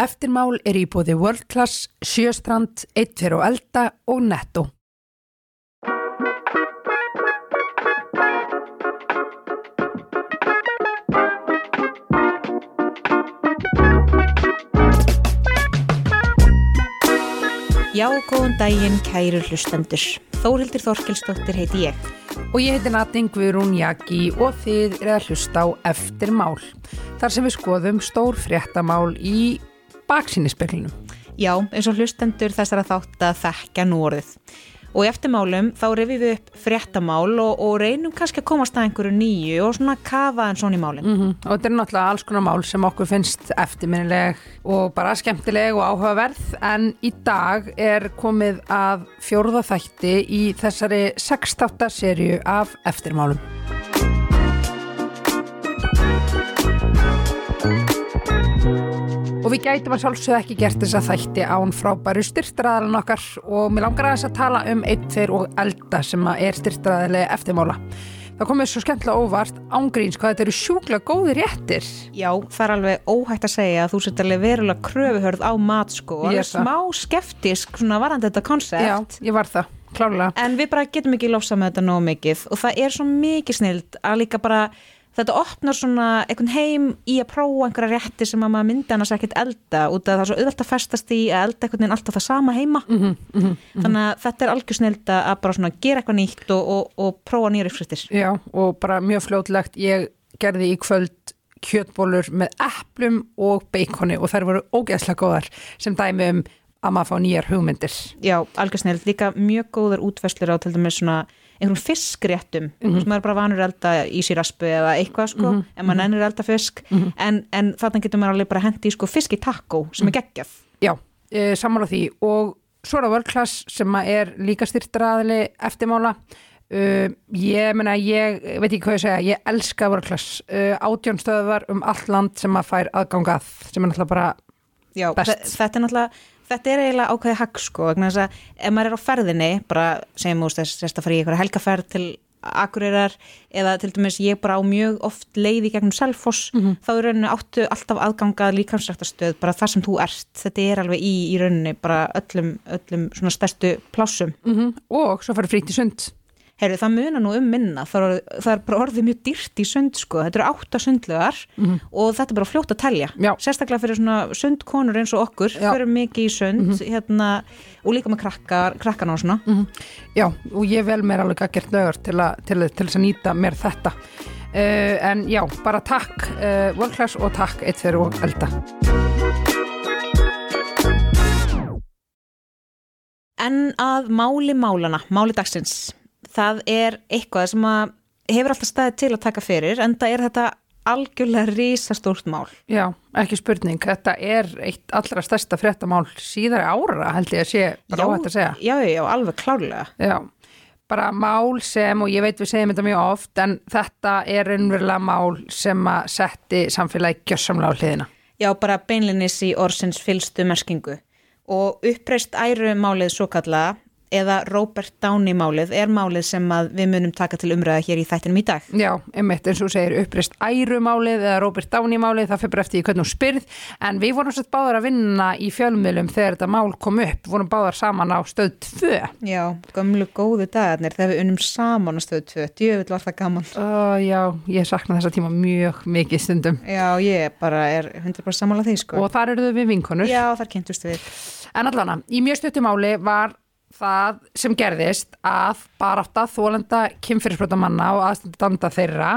Eftirmál er í bóði World Class, Sjöstrand, Eitfer og Elda og Netto. Já, góðan daginn, kæru hlustendur. Þórhildur Þorkelsdóttir heiti ég. Og ég heiti Natin Guðrún Jaki og þið er að hlusta á Eftirmál. Þar sem við skoðum stór fréttamál í baksínisspeglinum. Já, eins og hlustendur þessara þátt að þekka nú orðið. Og í eftirmálum þá revið við upp fréttamál og, og reynum kannski að komast að einhverju nýju og svona kafa en svona í málinn. Mm -hmm. Og þetta er náttúrulega alls konar mál sem okkur finnst eftirminnileg og bara skemmtileg og áhugaverð en í dag er komið að fjórða þætti í þessari sextátta serju af eftirmálum. Og við gætum að sjálfsögða ekki gert þess að þætti án frábæru styrtraðalan okkar og mér langar að þess að tala um einn, þeir og elda sem er styrtraðilega eftirmála. Það komið svo skemmtilega óvart ángríns hvað þetta eru sjúkla góði réttir. Já, það er alveg óhægt að segja að þú setur alveg verulega kröfuhörð á mat sko og það er smá skeptisk svona varandi þetta koncept. Já, ég var það, klálega. En við bara getum ekki lofsa með þetta nóg mikið og það er svo mikið snild að líka bara þetta opnar svona einhvern heim í að prófa einhverja rétti sem að maður myndi annars ekkert elda út af það er svo auðvelt að festast í að elda einhvern veginn alltaf það sama heima mm -hmm, mm -hmm. þannig að þetta er algjör snild að bara svona gera eitthvað nýtt og, og, og prófa nýjar uppskriftir. Já og bara mjög fljótlegt ég gerði í kvöld kjötbólur með eplum og beikoni og þær voru ógeðslega góðar sem dæmi um að maður fá nýjar hugmyndir. Já, algjör snild, líka mjög góður útveslur á til dæmis svona einhverjum fiskréttum mm -hmm. sem maður bara vanur elda í síraspu eða eitthvað sko, mm -hmm. en maður nennir elda fisk mm -hmm. en, en þarna getur maður alveg bara hendi í sko fisk í takkó sem er geggjaf Já, e, saman á því og svo er það vörklass sem er líka styrtraðili eftirmála uh, ég menna, ég veit ekki hvað ég segja, ég elska vörklass uh, átjónstöðvar um allt land sem maður fær aðgangað, sem er náttúrulega bara Já, best. þetta er náttúrulega þetta er eiginlega ákveði hagg sko, þannig að ef maður er á ferðinni, bara segjum úr þess að fara í eitthvað helgaferð til akureyrar eða til dæmis ég bara á mjög oft leiði gegnum selfoss, mm -hmm. þá er rauninu áttu alltaf aðgangað líkansræktastöð, bara það sem þú ert, þetta er alveg í, í rauninu bara öllum, öllum svona stærstu plássum. Mm -hmm. Og svo farið frýtt í sund. Herru, það munar nú um minna, það er, það er bara orðið mjög dýrt í sund sko, þetta eru átta sundlegar mm -hmm. og þetta er bara fljótt að telja, Já. sérstaklega fyrir svona sundkonur eins og okkur, fyrir mikið í sund mm -hmm. hérna, og líka með krakkar, krakkana og svona. Mm -hmm. Já, og ég vel mér alveg að gert lögur til að, til, til að nýta mér þetta, uh, en já, bara takk uh, World Class og takk eitt fyrir og elda. En að máli málana, máli dagsins það er eitthvað sem að hefur alltaf staðið til að taka fyrir en það er þetta algjörlega rísastórt mál. Já, ekki spurning þetta er eitt allra stærsta fréttamál síðari ára held ég að sé bara þetta að segja. Já, já, alveg klárlega. Já, bara mál sem og ég veit við segjum þetta mjög oft en þetta er einverlega mál sem að setti samfélagi gjössamlega á hliðina. Já, bara beinlinnis í orsins fylstu merskingu og uppreist æru málið svo kallaða eða Robert Downey málið er málið sem við munum taka til umræða hér í þættinum í dag. Já, einmitt eins og segir upprist æru málið eða Robert Downey málið, það fyrir bara eftir í hvernig hún spyrð en við vorum svolítið báðar að vinna í fjölmiðlum þegar þetta mál kom upp, vorum báðar saman á stöð 2. Já, gamlu góðu dagarnir þegar við unum saman á stöð 2, djöfull var það gaman. Uh, já, ég sakna þessa tíma mjög mikið stundum. Já, ég bara er 100% samála því sko. Og þar eru þau við vinkonur. Já, þar kynntust við. En allana, í mjög stuttumáli var það sem gerðist að bara átt að þólenda kynfyrirsbrotamanna og aðstanda þeirra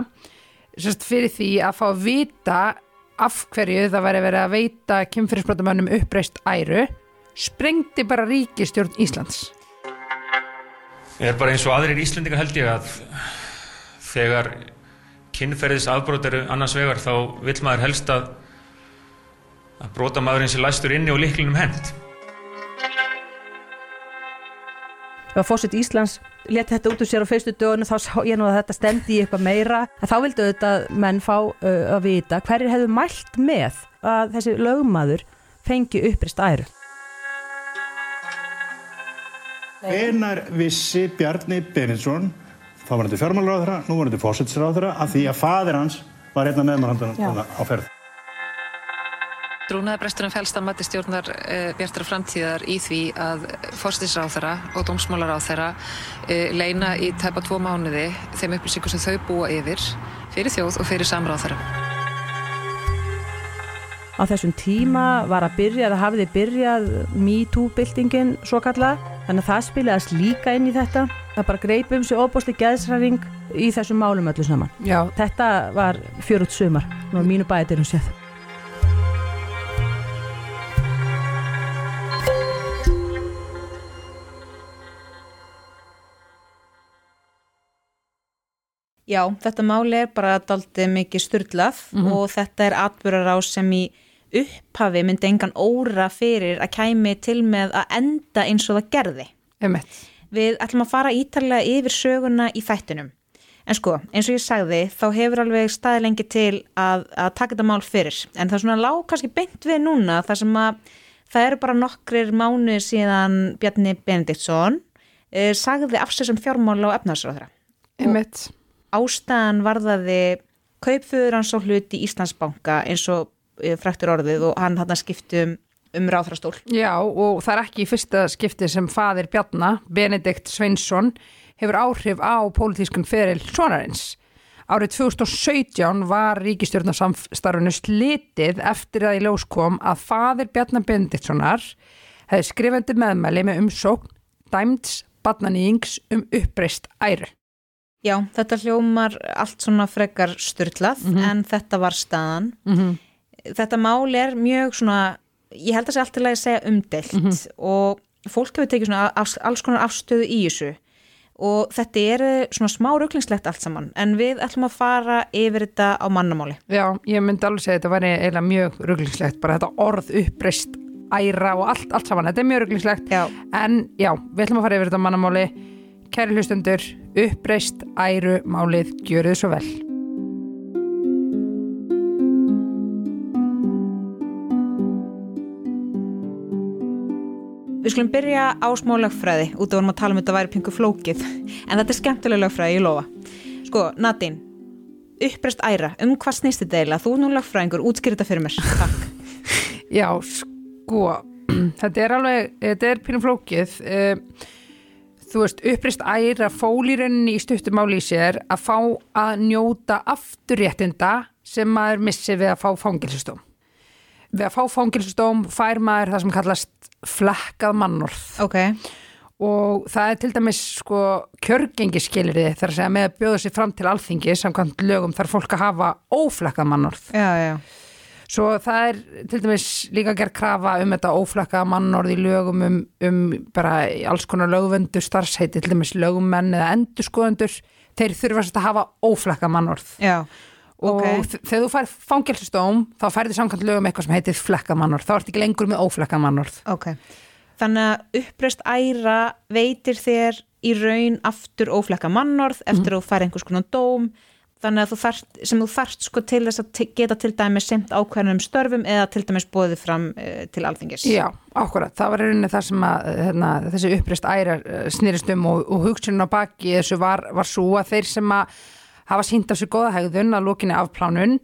sérst, fyrir því að fá að vita af hverju það væri verið að veita kynfyrirsbrotamannum uppreist æru sprengti bara ríkistjórn Íslands. Ég er bara eins og aðrir íslendingar held ég að þegar kynferðis afbrót eru annars vegar þá vil maður helst að að brotamæðurinn sé læstur inni og liklinum hend ef fósitt Íslands leti þetta út úr sér á fyrstu dögunu þá sá ég nú að þetta stemdi í eitthvað meira. En þá vildu auðvitað menn fá uh, að vita hverjir hefðu mælt með að þessi lögmaður fengi upprist æru. Einar vissi Bjarni Beninsson þá var þetta fjármálaráðra, nú var þetta fósittsráðra af því að fadir hans var einna meðmannhandun á ferð Trúnaðabresturinn fælst að mati stjórnar uh, bjartara framtíðar í því að fórstisráþara og dómsmálaráþara uh, leina í tæpa tvo mánuði þeim upplýsingum sem þau búa yfir fyrir þjóð og fyrir samráþara. Á þessum tíma var að byrja, það hafiði byrjað MeToo-byltingin svo kallað, þannig að það spilaðast líka inn í þetta. Það bara greip um sig óbúsli geðsræring í þessum málum öllu saman. Já, Þetta var fjörut sumar, nú er mínu bæðir um séð. Já, þetta máli er bara daldið mikið styrlað og þetta er atbyrðar á sem í upphafi myndi engan óra fyrir að kæmi til með að enda eins og það gerði. einmitt. Við ætlum að fara ítarlega yfir söguna í þættinum. En sko, eins og ég sagði, þá hefur alveg staði lengi til að, að taka þetta mál fyrir. En það er svona lág kannski beint við núna þar sem að það eru bara nokkrir mánuðir síðan Bjarni Benediktsson eh, sagði afsessum fjármál á efnarsráðra. Einmitt. Ástæðan varðaði kaupföður hans og hluti Íslandsbanka eins og eh, fræktur orðið og hann hann skipti um, um ráðhrastól. Já, og það er ekki í fyrsta skipti sem fadir Bjarna, Benedikt Sveinsson, hefur áhrif á pólitískun feril sonarins. Árið 2017 var ríkistjórnarsamstarfinu slitið eftir að í ljós kom að fadir Bjarnar Benediktssonar hefði skrifandi meðmæli með umsókn dæmds barnanýjings um uppreist æru. Já, þetta hljómar allt svona frekar styrlað en þetta var staðan. Þetta mál er mjög svona, ég held að sé allt til að segja umdelt og fólk hefur tekið svona alls konar afstöðu í þessu og þetta er svona smá rugglingslegt allt saman en við ætlum að fara yfir þetta á mannamáli. Já, ég myndi alveg segja að þetta væri eiginlega mjög rugglingslegt, bara þetta orð uppreist æra og allt, allt saman, þetta er mjög rugglingslegt. Já. En já, við ætlum að fara yfir þetta mannamáli. Kæri hlustundur, uppreist æru málið, gjöruð svo vel. Við skulum byrja á smá lögfræði út af að tala um þetta væri pingu flókið en þetta er skemmtilega lögfræði, ég lofa. Sko, Nadine, uppreist æra, um hvað snýst þetta eiginlega? Þú er nú lögfræðingur, útskýr þetta fyrir mér. Takk. Já, sko, þetta er alveg, þetta er pínum flókið. Þú veist, uppreist æra fól í stuttumáli í sér að fá að njóta afturréttinda sem maður missi við að fá fangilsustóm. Við að fá fangilsustóm fær maður það sem kallast flekkað mannorð Ok, og það er til dæmis sko kjörgengiskilriði þar að segja með að bjóða sér fram til alþingi samkvæmt lögum þarf fólk að hafa óflekkað mannorð. já, já. Svo það er til dæmis líka gerð krafa um þetta óflakka mannorð í lögum um, um bara alls konar lögvendur starfsheiti, til dæmis lögumenn eða endurskoðendur, þeir þurfa sérst að hafa óflakka mannorð. Já, Og Ok. þ- þegar þú fær fangelsistóm, þá færðu samkvæmt lögum eitthvað sem heitir flekka mannorð, þá ertu ekki lengur með óflakka mannorð. ok. Þannig að uppreist æra veitir þér í raun aftur óflekka mannorð eftir að þú fær einhvers konar dóm þannig að þú þarft, sem þú þarft sko til þess að geta til dæmis semt ákveðnum störfum eða til dæmis bóðið fram uh, til alþingis. Já, akkurat, það var rauninni það sem að hérna, þessi uppreist ærar snýrist um og, og hugsunin á baki þessu var, var svo að þeir sem að hafa sínt af sér góða hegðun að lókinni afplánun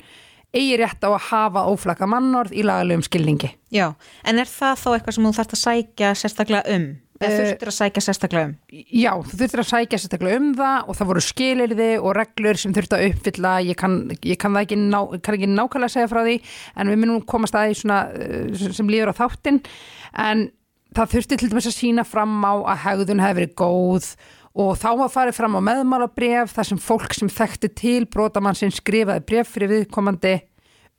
eigi rétt á að hafa óflaka mannorð í lagalegum skilningi. Já, en er það þá eitthvað sem þú þarft að sækja sérstaklega um? Eða Eh, þurftir að sækja sérstaklega um? Já, þú þurftir að sækja sérstaklega um það og það voru skilirði og reglur sem þurfti að uppfylla, ég kann, ég kann það ekki, ná, kann ekki nákvæmlega segja frá því en við minnum komast að því svona uh, sem líður á þáttinn en það þurfti til dæmis að sína fram á að hegðun hefði verið góð og þá að farið fram á meðmálabref þar sem fólk sem þekkti til brotamann sem skrifaði bref fyrir viðkomandi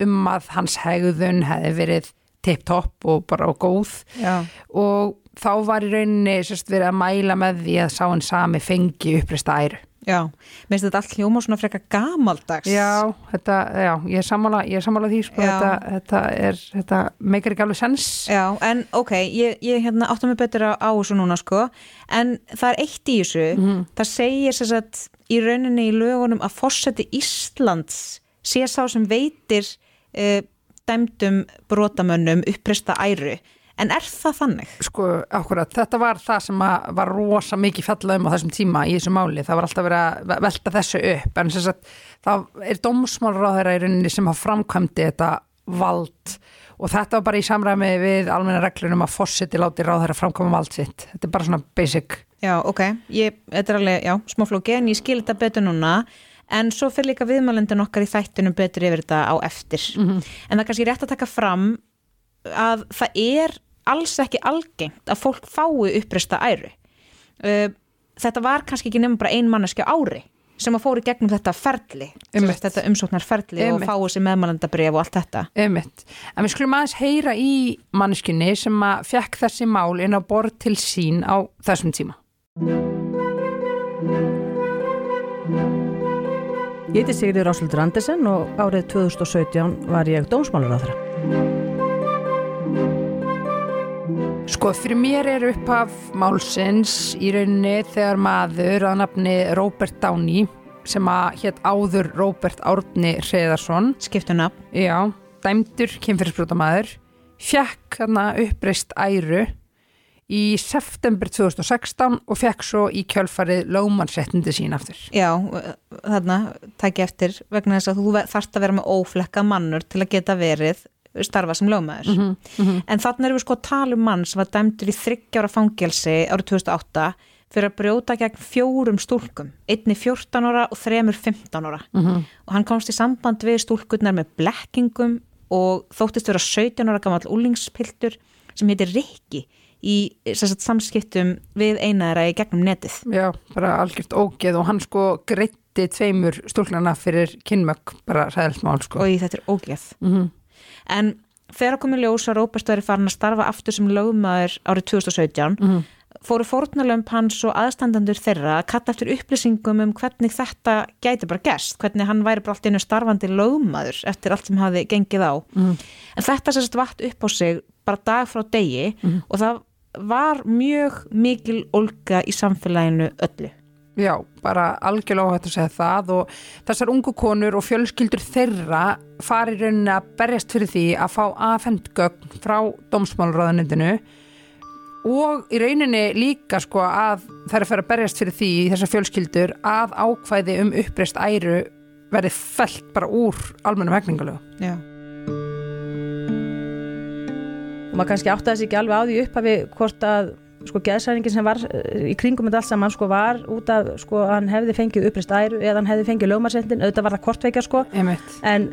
um að hans hegðun hefði verið tipp-topp og bara góð Já. og þá var í rauninni sérst, verið að mæla með því að sá hann sami fengi uppreista æru. Já, minnst þetta allt hljóma svona frekar gamaldags. Já, þetta, já, ég er sammála, ég er sammála því, sko, þetta, þetta er, þetta meikar ekki alveg sens. Já, en ok, ég, ég hérna, áttum mig betur á, á þessu núna sko, en það er eitt í þessu, Mhm. það segir sér að í rauninni í lögunum að fórseti Íslands sé sá sem veitir uh, dæmdum brotamönnum uppresta æru, en er það þannig? Sko, akkurat, þetta var það sem að var rosa mikið fjallað um á þessum tíma í þessu máli, það var alltaf verið að ve- velta þessu upp, en sem sagt, það er dómsmálráðherra í rauninni sem hafa framkvæmdi þetta vald. Og þetta var bara í samræmi við almenna reglunum að fósiti láti ráð þeirra framkoma vald sitt. Þetta er bara svona basic. Já, ok, ég, þetta er alveg, já, smá flóki en ég skil þetta betur núna. En svo fyrir líka viðmælendin okkar í þættunum betur yfir þetta á eftir. En það er kannski rétt að taka fram að það er alls ekki algengt að fólk fái uppreista æru uh, þetta var kannski ekki nefnum bara ein manneski á ári sem að fóri gegnum þetta ferli sagt, þetta umsóknar ferli og Einmitt. fái sér meðmælendabrif og allt þetta Einmitt. En við skulum aðeins heyra í manneskinni sem að fekk þessi mál inn á borð til sín á þessum tíma. Ég heiti Sigrid Rásuldur Andersen og árið 2017 var ég dómsmálur á þeirra. Sko, fyrir mér er upphaf málsins í rauninni þegar maður að nafni Robert Downey sem að hétt áður Robert Árni Hreðarsson, skiptuna já, dæmdur kynfyrirsbrótamaður, fekk þarna uppreist æru í september 2016 og fekk svo í kjölfarið lögmannsréttindi sín aftur. Já, þarna tæki eftir vegna þess að þú þarft að vera með óflekka mannur til að geta verið starfa sem lögmaður. En þarna erum við sko að tala um mann sem var dæmdur í þryggjára fangelsi árið 2008 fyrir að brjóta gegn fjórum stúlkum, einni 14 ára og þremur 15 ára. Og hann komst í samband við stúlkurnar með blekkingum og þóttist vera 17 ára gammal úlingspiltur sem heitir Rikki í sagt, samskiptum við einaðra í gegnum netið. Já, bara algjört ógeð og hann sko greitti tveimur stúlnana fyrir kynmögg, bara ræðilt mál sko. og í þetta er ógeð. En þegar komið ljós að Róbert væri farin að starfa aftur sem lögmaður árið 2017 Mhm. fóru fórnalömp hans og aðstandandur þeirra að kalla eftir upplýsingum um hvernig þetta gæti bara gerst, hvernig hann væri bara allt einu starfandi lögmaður eftir allt sem hafi gengið á. Mhm. En þetta sérst vatt upp á sig bara dag frá degi Mhm. og það var mjög mikil olga í samfélaginu öllu. Já, bara algjörlega óhætt að segja það og þessar ungu konur og fjölskyldur þeirra fari í rauninni að berjast fyrir því að fá afhend gögn frá dómsmálurraðanindinu og í rauninni líka sko að þær að fara að berjast fyrir því þessar fjölskyldur að ákvæði um uppreist æru verði fellt bara úr almennum hegningalögu. Já. og maður kannski áttaði sig ekki alveg á því upphafi hvort að sko geðsæningin sem var eh, í kringum þetta allt saman sko var út af sko hann hefði fengið upprist æru eða hann hefði fengið lögmannsréttindin, auðvitað var það kortveikja sko. Einmitt. en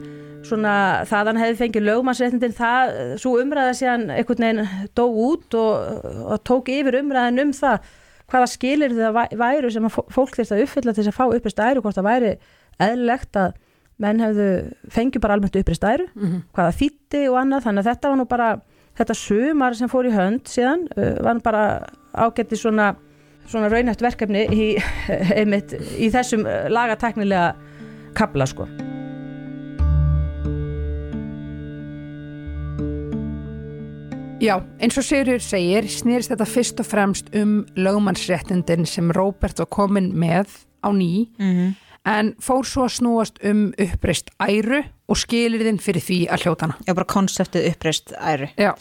svona það að hann hefði fengið lögmannsréttindin það, svo umræða síðan einhvern veginn dó út og, og tók yfir umræðin um það hvaða skilir það væru sem fólk þurft að uppfylla til þess að fá upprist æru hvort það væri eðlilegt að menn hefðu fengið bara almennt upprist æru hvaða þýtti og annað. Þannig að þetta var nú bara þetta sumar sem fór í hönd síðan uh, var bara ágætti svona, svona raunætt verkefni í, einmitt, í þessum uh, lagateknilega kabla sko. Já, eins og Sigurður segir, snýrist þetta fyrst og fremst um lögmannsréttindin sem Róbert var komin með á ný, Mm en fór svo að snúast um uppreist æru og skilirðin fyrir því að hljóta hana. Já, bara konseptið uppreist æru. Já,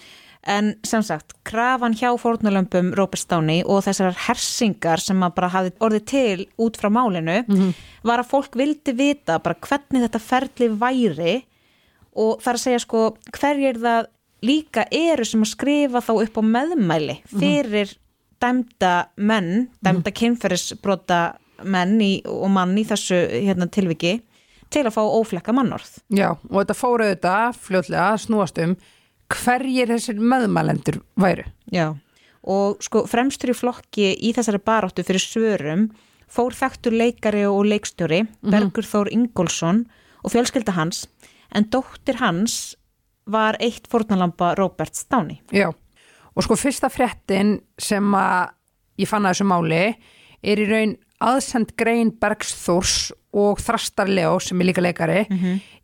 En sem sagt, krafan hjá fórnulömpum Robert Downey og þessar hersingar sem að bara hafði orðið til út frá málinu var að fólk vildi vita bara hvernig þetta ferli væri og það er að segja sko hverjir það líka eru sem að skrifa þá upp á meðmæli fyrir dæmda menn, dæmda kynferðisbrota menn í, og mann í þessu hérna, tilviki til að fá óflekka mannorð. já, og þetta fóru þetta fljótlega að snúast um hverjir þessir meðmælendur væru. Já, og sko fremstur í flokki í þessari baráttu fyrir svörum fór þekktur leikari og leikstjóri Bergur Þór Ingólfsson og fjölskylda hans en dóttir hans var eitt fórnalamba Robert Stáni. Já, og sko fyrsta fréttin sem að ég fann að þessu máli er í raun aðsend grein Bergs Þórs og Þrastar Leó sem er líka leikari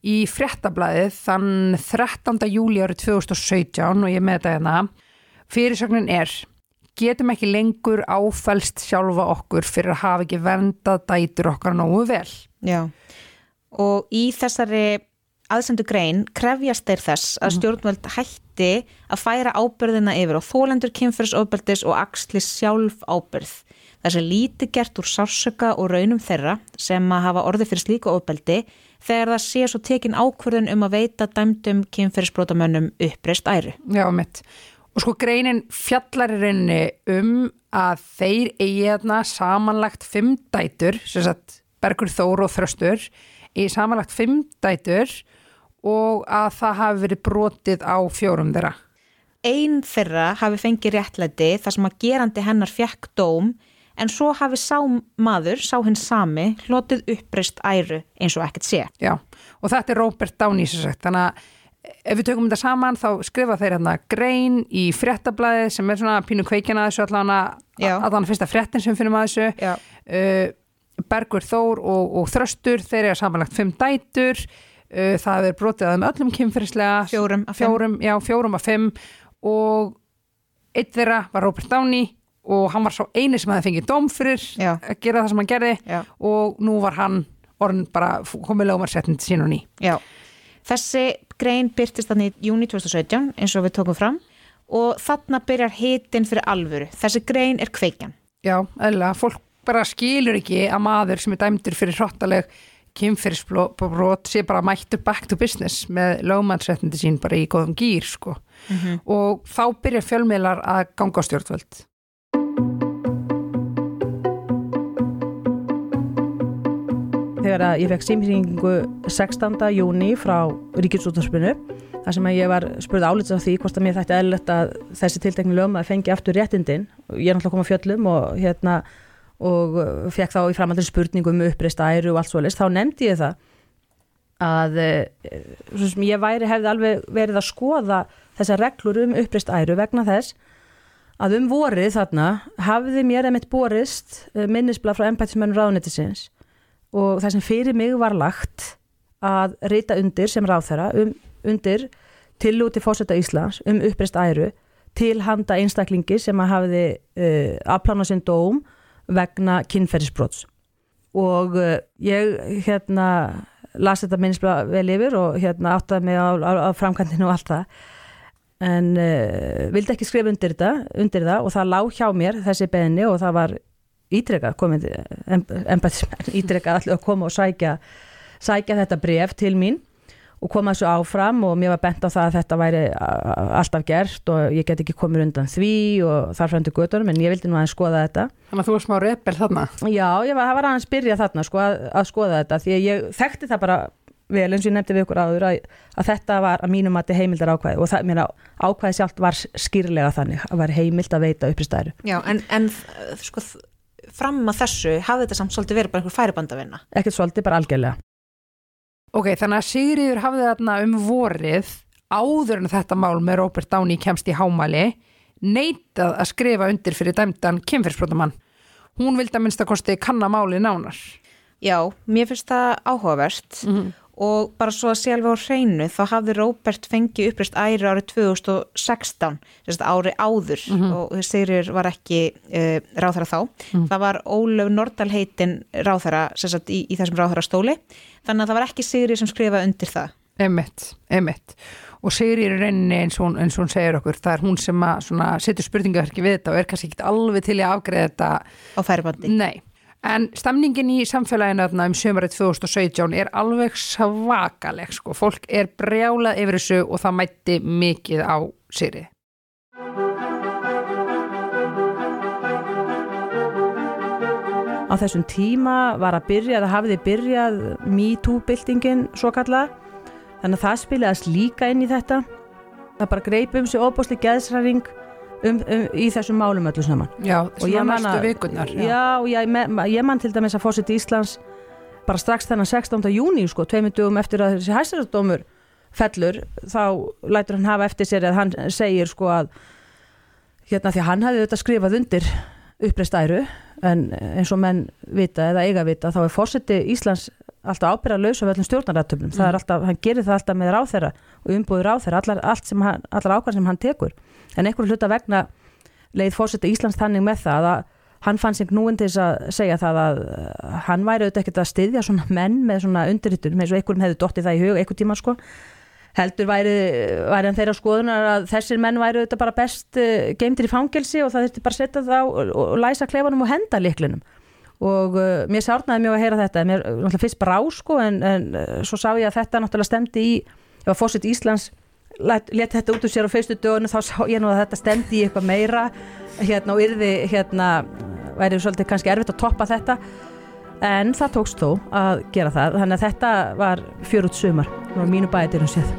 í fréttablaðið þann 13. júli árið 2017 og ég er með þetta hérna fyrirsögnin er getum ekki lengur áfælst sjálfa okkur fyrir að hafa ekki verndað dætur okkar nógu vel Já, og í þessari aðsendu grein krefjast þeir þess að stjórnvöld hætti að færa ábyrðina yfir og þólendur kynferðisofbeldis og axli sjálf ábyrð. Það sé lítið gert úr sársöka og raunum þeirra sem að hafa orði fyrir slíku ofbeldi þegar það sé svo tekin ákvörðun um að veita dæmdum kynferðisbrotamönnum uppreist æru. Já, mitt. Og sko greinin fjallar í rauninni um að þeir eigi þarna samanlagt fimm dætur, sem sagt Bergur Þór og Þröstur, eigi samanlagt fimm dætur og að það hafi verið brotið á fjórum þeirra. Einn þeirra hafi fengið réttlæti þar sem að gerandi hennar fekk dóm en svo hafi sá maður, sá hinn sami, hlotið uppreist æru eins og ekkert sé. Já, og þetta er Robert Downey sem sagt, þannig að ef við tökum þetta saman þá skrifa þeir hérna grein í fréttablaði sem er svona pínu kveikina þessu allan að allan fyrsta fréttin sem finnum að þessu. Já. uh, Bergur Þór og, og Þröstur þeir eru samanlagt fimm dætur. Uh, það er brotið að þeim öllum kynferðislega. Fjórum fjórum, já, fjórum af fimm. Og eitt þeirra var Robert Downey og hann var svo eini sem hefði fengið dóm fyrir Já. að gera það sem hann gerði Já. og nú var hann orðin bara komið lögumarsettindi sín og ný Já. Þessi grein byrtist þannig í júni 2017 eins og við tókum fram og þarna byrjar hitin fyrir alvöru. Þessi grein er kveikjan. Já, eðlilega, fólk bara skilur ekki að maður sem er dæmdur fyrir hrottaleg kynfyrirsbrot sé bara mættur back to business með lögmannsréttindi sín bara í góðum gýr sko. og þá byrjar fjölmiðlar að ganga á stjórnvöld þegar að ég fekk símhringu 16. júni frá Ríkisútarspinu þar sem að ég var spurð álits af því hvort að mér þætti eðlilegt að þessi tiltekni lögum að fengi aftur réttindin ég er náttúrulega að koma á fjöllum og hérna og fekk þá í framhaldin spurningu um uppreist æru og allt svo þá nefndi ég það að eh, ég væri hefði alveg verið að skoða þessar reglur um uppreist æru vegna þess að um vorið þarna hafði mér emitt borist eh, minnisblað frá embættismenn ráðnettisins og það sem fyrir mig var lagt að rita undir sem ráðherra um, undir tillúti fórseta Íslands um uppreist æru til handa einstaklingi sem að hafiði uh, afplána sinn dóm vegna kynferðisbrots. Og uh, ég hérna las þetta minnisblað vel yfir og hérna áttaði mig á, á, á framkantinu og allt það. En uh, vildi ekki skrifa undir, undir það og það lág hjá mér þessi beðinni og það var ítrekað komið embætismenn ítrekað allir að koma og sækja sækja þetta bref til mín og koma þessu áfram og mér var bent á það að þetta væri alltaf gert og ég get ekki komið undan því og þar frændu göttunum en ég vildi nú aðeins skoða þetta. Þannig að þú er smá rebel þarna? Já, ég var, var aðeins byrja þarna sko, að, að skoða þetta því að ég þekkti það bara vel eins og ég nefndi við ykkur áður að, að þetta var að mínum mati heimildar ákvæði og það, mér ákvæði sjálft var skýrlega þannig að var heimild að veita uppristæru Já, en, en sko, fram að þessu hafði þetta samt svolítið verið bara einhver færibandavinna. ekkert svolítið, bara algjörlega Ok, þannig að Sigriður hafði þarna um vorið áður en þetta mál með Robert Downey kemst í hámæli neitað að skrifa undir fyrir dæmdan kynfyrsbrotamann. Hún vildi að minnsta kosti kanna máli nánar. Já, mér finnst það áhugavert og bara svo að alveg á hreinu þá hafði Róbert fengið uppreist æri árið 2016, þess að ári áður og Sigrir var ekki uh, ráþara þá. Það var Ólöf Nordal heitin ráþara sagt, í, í þessum ráþara stóli þannig að það var ekki Sigrir sem skrifaði undir það. Emitt, emitt. Og Sigriður er reyninni eins og, hún- eins og hún segir okkur, það er hún sem að setur spurningaverki við þetta og er kannski ekki alveg til að afgreða þetta á færibandi. Nei, en stemningin í samfélaginu um sömarið 2017 er alveg svakaleg sko. Fólk er brjálað yfir þessu og það mætti mikið á sýrið. á þessum tíma var að byrja, það hafiði byrjað MeToo-byltingin svo kalla þannig að það spilaðist líka inn í þetta það bara greip um sig óbúsli geðsræring um, um, í þessum málum öllu saman Já, svona næstu að- vikunnar. já, ég, me- ég man til dæmis að fósitt Íslands bara strax þennan 16. júni sko, tveimur dögum eftir að þessi hæstaradómur fellur, þá lætur hann hafa eftir sér að hann segir sko að hérna því að hann hafði þetta skrifað undir uppreist æru en eins og menn vita eða eiga vita þá er fósiti Íslands alltaf ábyrða laus af öllum stjórnaratöflum það er alltaf, hann gerir það alltaf með ráþeira og umbúður ráþeira, allar, allt sem hann, allar ákvæð sem hann tekur en einhverju hluta vegna leið fósiti Íslands þannig með það að hann fann sig knúin til þess að segja það að uh, hann væri auðvitað ekkert að styðja svona menn með svona undirritun með eins og einhverjum hefði dottið það í hug einhver tíma sko. Heldur væri, væri hann þeirra skoðunar að þessir menn væri auðvitað bara best uh, geimtir í fangelsi og það þurfti bara setja það og, og, og læsa klefanum og henda liklunum og uh, mér sárnaði mjög að heyra þetta. Mér náttúrulega fyrst bara á sko en, en uh, svo sá ég að þetta náttúrulega stemdi í ef að fósitt Íslands leti þetta út úr sér á fyrstu dögunu þá sá ég nú að þetta stemdi í eitthvað meira hérna og yrði hérna væri svolítið kannski erfitt að toppa þetta. En það tókst þó að gera það þannig að þetta var fjörut sumar. Og mínu bæðir um séð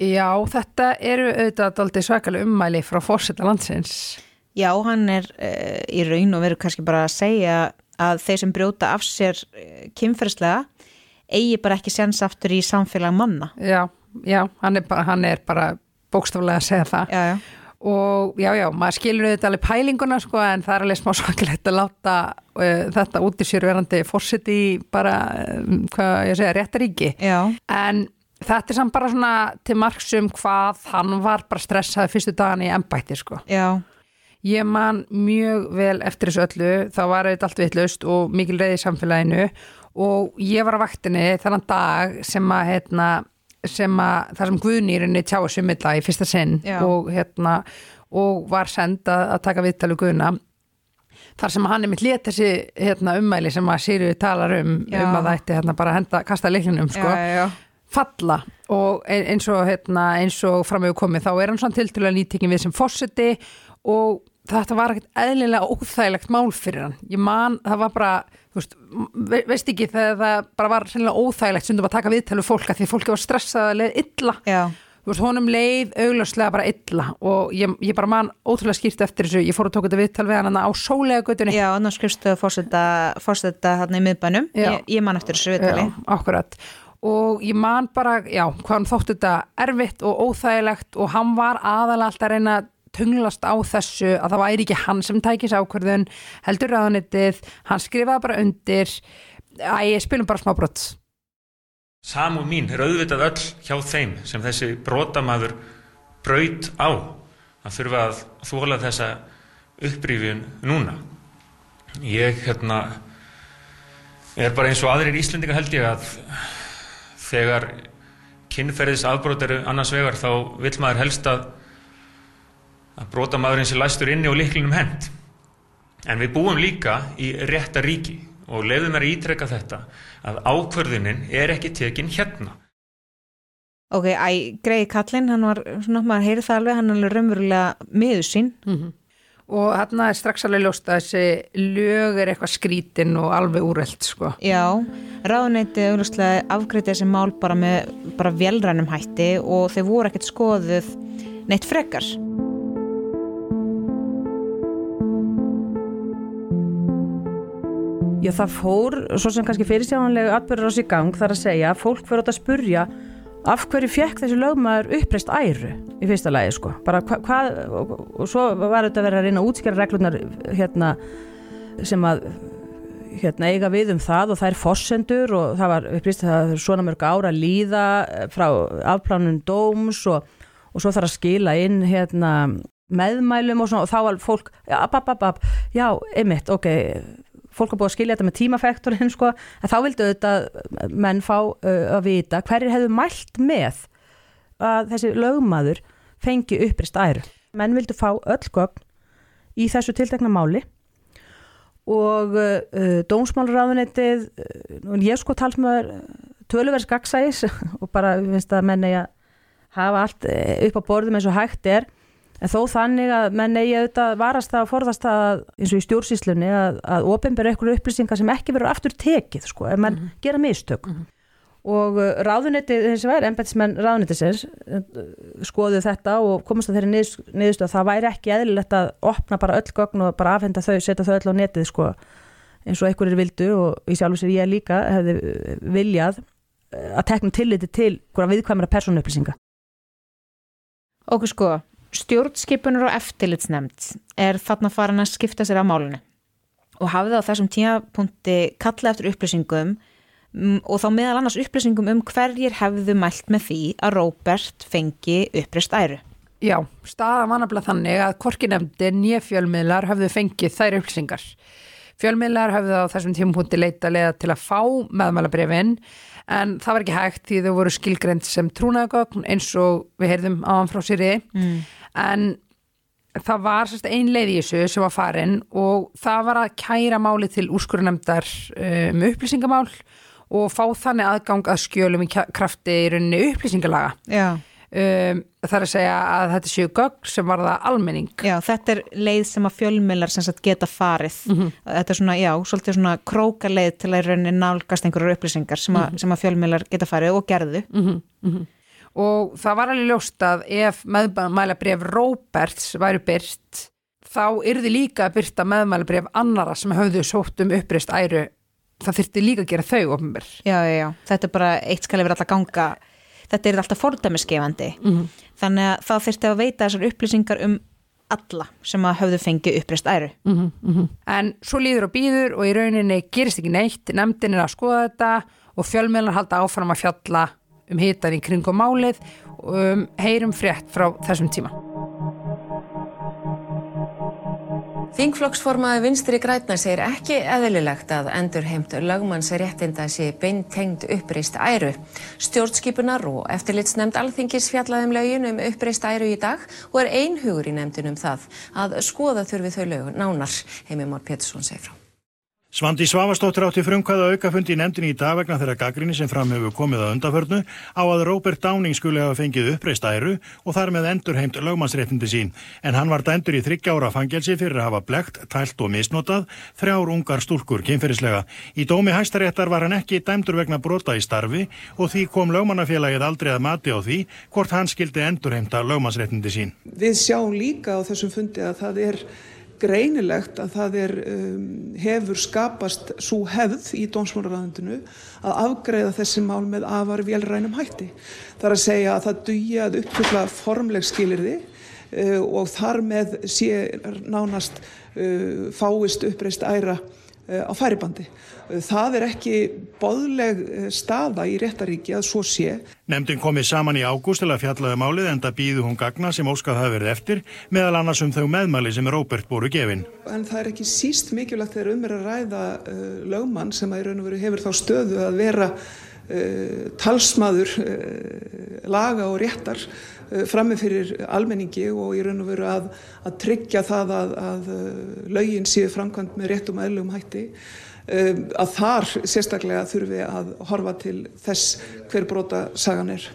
Já, þetta eru auðvitað aldrei svakalega ummæli frá fórseta landsins. Já, hann er uh, í raun og verður kannski bara að segja að þeir sem brjóta af sér uh, kynferðslega eigi bara ekki sens aftur í samfélag manna. Já, já, hann er bara, hann er bara bókstaflega að segja það. Já, já. Og já, já, maður skilur auðvitað alveg pælinguna sko en það er alveg smá svakilegt að láta uh, þetta út í sér verandi fórseti bara, um, hvað ég segja, réttaríki. Já. En þetta er samt bara svona til marksum hvað hann var bara stressaði fyrstu dagan í embætti sko. Já. Ég man mjög vel eftir þessu öllu, þá var auðvitað allt vitlaust og mikil reyði í samfélaginu og ég var á vaktinni þennan dag sem að, hérna, sem að það sem Guðnýrinni tjáði sumilla í fyrsta sinn og, hérna, og var send að, að taka viðtalu Guðna. Þar sem hann er mitt let þessi hérna, ummæli sem að Sýriði talar um, Já. um að það ætti hérna, bara að henda, kasta leiklinum sko Já, já, falla. Og ein- eins og, hérna, eins og framöfu komið þá er hann svona tiltölulega nýtekinn við sem fórseti og þetta var ekkert eðlilega óþægilegt mál fyrir hann ég man, það var bara þú veist, ve veist ekki þegar það bara var sennilega óþægilegt stundum að taka viðtælu fólk að því fólki var stressað að leið illa Já. þú veist, honum leið augljóslega bara illa og ég, ég bara man ótrúlega skýrt eftir þessu ég fór að tóka þetta viðtal við hann á sólega göttunni Já, annars skrifstu fórseta, fórseta hann í miðbænum. Ég, ég man eftir þessu viðtali. Já, akkurat og ég man bara, já, hvað hann þótti þetta erfitt og óþægilegt og hann var aðalega alltaf að reyna að tunglast á þessu að það væri ekki hann sem tækis ákvörðun, heldur ráðanitið hann skrifaði bara undir æ, spilum bara smá brott Samúð mín er auðvitað öll hjá þeim sem þessi brotamaður braut á að þurfa að þóla þessa uppbrífjun núna. Ég hérna er bara eins og aðrir Íslendingar held ég að þegar kynferðis afbrót eru annars vegar þá vill maður helst að að brotamaðurinn sé læstur inni og liklinum hend. En við búum líka í rétta ríki og leiðum mér að ítreka þetta að ákvörðunin er ekki tekin hérna. Ok, æ, Gregi Kallinn, hann var svona, maður heyri það alveg, hann er alveg raunverulega miður sín. og hann er strax alveg ljóst að þessi lög er eitthvað skrítin og alveg úrelt sko. Já, ráðuneyti auðvitað afgreiti þessi mál bara með bara velrænum hætti og þau voru ekkert skoðuð neitt frekar. Já, það fór, svo sem kannski fyrirsjáðanlega atbyrður á sig gang, þar að segja að fólk fyrir átt að spurja af hverju fekk þessi lögmaður uppreist æru í fyrsta lagi, sko. Bara hva, hvað, og, og svo var þetta að vera að reyna að útskjara reglunar hérna sem að hérna, eiga við um það og það er fossendur og það var uppreist að það svona mörg ára líða frá afplánun dóms og, og svo þarf að skila inn hérna meðmælum og svona og þá var fólk, já, ab, ab, ab, já, einmitt, ok, fólk er búið að skilja þetta með tímafektorinn sko, en þá vildu auðvitað menn fá uh, að vita hverjir hefðu mælt með að þessi lögmaður fengi upprist æru. Menn vildu fá öll gögn í þessu tiltekna máli og uh, dómsmálraðunetið, uh, ég sko talsmaður töluvers gagsæðis og bara finnst að menn eigi að hafa allt uh, upp á borðum eins og hægt er En þó þannig að menn eigi auðvitað varast það og forðast það eins og í stjórnsýslunni að, að ofinbera ykkur upplýsingar sem ekki verður aftur tekið sko, ef menn gera mistök. Og uh, ráðunetið, þessi væri, embætismenn ráðunetisins uh, skoðu þetta og komast að þeirri niðurs, niðurstu að það væri ekki eðlilegt að opna bara öll gögn og bara afhenda þau, setja þau öll á netið sko, eins og einhverjir vildu og í sjálf og sér ég líka hefði uh, viljað að tekna tilliti til hverja viðkvæmara persónuupplýsinga. Okkur sko, stjórnskipunar og eftirlitsnefnd er þarna farin að skipta sér af málunni og hafði á þessum tímapunkti kalla eftir upplýsingum og þá meðal annars upplýsingum um hverjir hefðu mælt með því að Róbert fengi uppreist æru. Já, staðan var nefnilega þannig að hvorki nefndi nýja fjölmiðlar höfðu fengið þær upplýsingar. Fjölmiðlar höfðu á þessum tímpúti leita leða til að fá meðmælabrefin en það var ekki hægt því þau voru skilgrend sem trúnaðagögn eins og við heyrðum áðan frá séri mm. en það var sérst ein leið í þessu sem var farin og það var að kæra máli til úrskurunemdar um upplýsingamál og fá þannig aðgang að skjölum í krafti í rauninni upplýsingalaga. Já. Um, það er að segja að þetta séu gögn sem var það almenning. Já, þetta er leið sem að fjölmiðlar sem sagt geta farið. Mhm. þetta er svona, já, svolítið svona króka leið til að í rauninni nálgast einhverjar upplýsingar sem, að sem að fjölmiðlar geta farið og gerðu. Og það var alveg ljóst að ef meðmælabref Róberts væri byrt þá yrði líka að byrta meðmælabref annara sem höfðu sótt um uppreist æru. Það þyrfti líka að gera þau ofnbyr Já, já, já, þetta er bara eitt skal yfir alltaf ganga þetta er alltaf fordæmisgefandi. Mhm. þannig að það þyrfti að veita þessar upplýsingar um alla sem að höfðu fengið uppreist æru. En svo líður og býður og í rauninni gerist ekki neitt. Nefndin er að skoða þetta og fjölmiðlar halda áfram að fjalla um hitan í kringum málið. Og um, heyrum frétt frá þessum tíma Þingflokksformaði vinstri grætna segir ekki eðlilegt að endurheimt lögmanns réttinda sé beintengd uppreist æru. Stjórnskipunar og eftirlitsnemnd alþingis fjallaðum lögin um uppreist æru í dag og er einhugur í nefndin um það að skoða þurfi þau lög nánar. Heimi Mór Pétursson segir frá. Svandi Svavastóttir átti frumkvæða aukafundi í nefndinni í dag vegna þeirra gaggrinni sem fram hefur komið að undaförnu á að Robert Downing skuli hafa fengið uppreist æru og þar með endurheimt lögmannsréttindi sín. En hann var dæmdur í þryggja ára fangelsi fyrir að hafa blekt, tælt og misnotað þrjár ungar stúlkur kynferðislega. Í dómi hæstaréttar var hann ekki dæmdur vegna brota í starfi og því kom lögmannafélagið aldrei að mati á því hvort hann skildi endurheimta lögmannsréttindi sín. Greinilegt að það er, um, hefur skapast svo hefð í dómsmálaræðundinu að afgreiða þessi mál með afar vélrænum hætti. Það er að segja að það dugi að uppfylla formleg skilirði uh, og þar með sé nánast uh, fáist uppreist æra á færibandi. Það er ekki boðleg uh, staða í réttaríki að svo sé. Nefndin komið saman í ágúst til að fjallaði málið en það býðu hún gagna sem óskað hafi verið eftir meðal annars um þau meðmæli sem Róbert voru gefin. En það er ekki síst mikilvægt þegar um er að ræða uh, lögmann sem að í raun og veru hefur þá stöðu að vera uh, talsmaður uh, laga og réttar uh, frammi fyrir almenningi og í raun og veru að, að tryggja það að, að uh, lögin séu framkvæmt með réttum aðlugum hætti um, að þar sérstaklega þurfi að horfa til þess hver brota sagan er.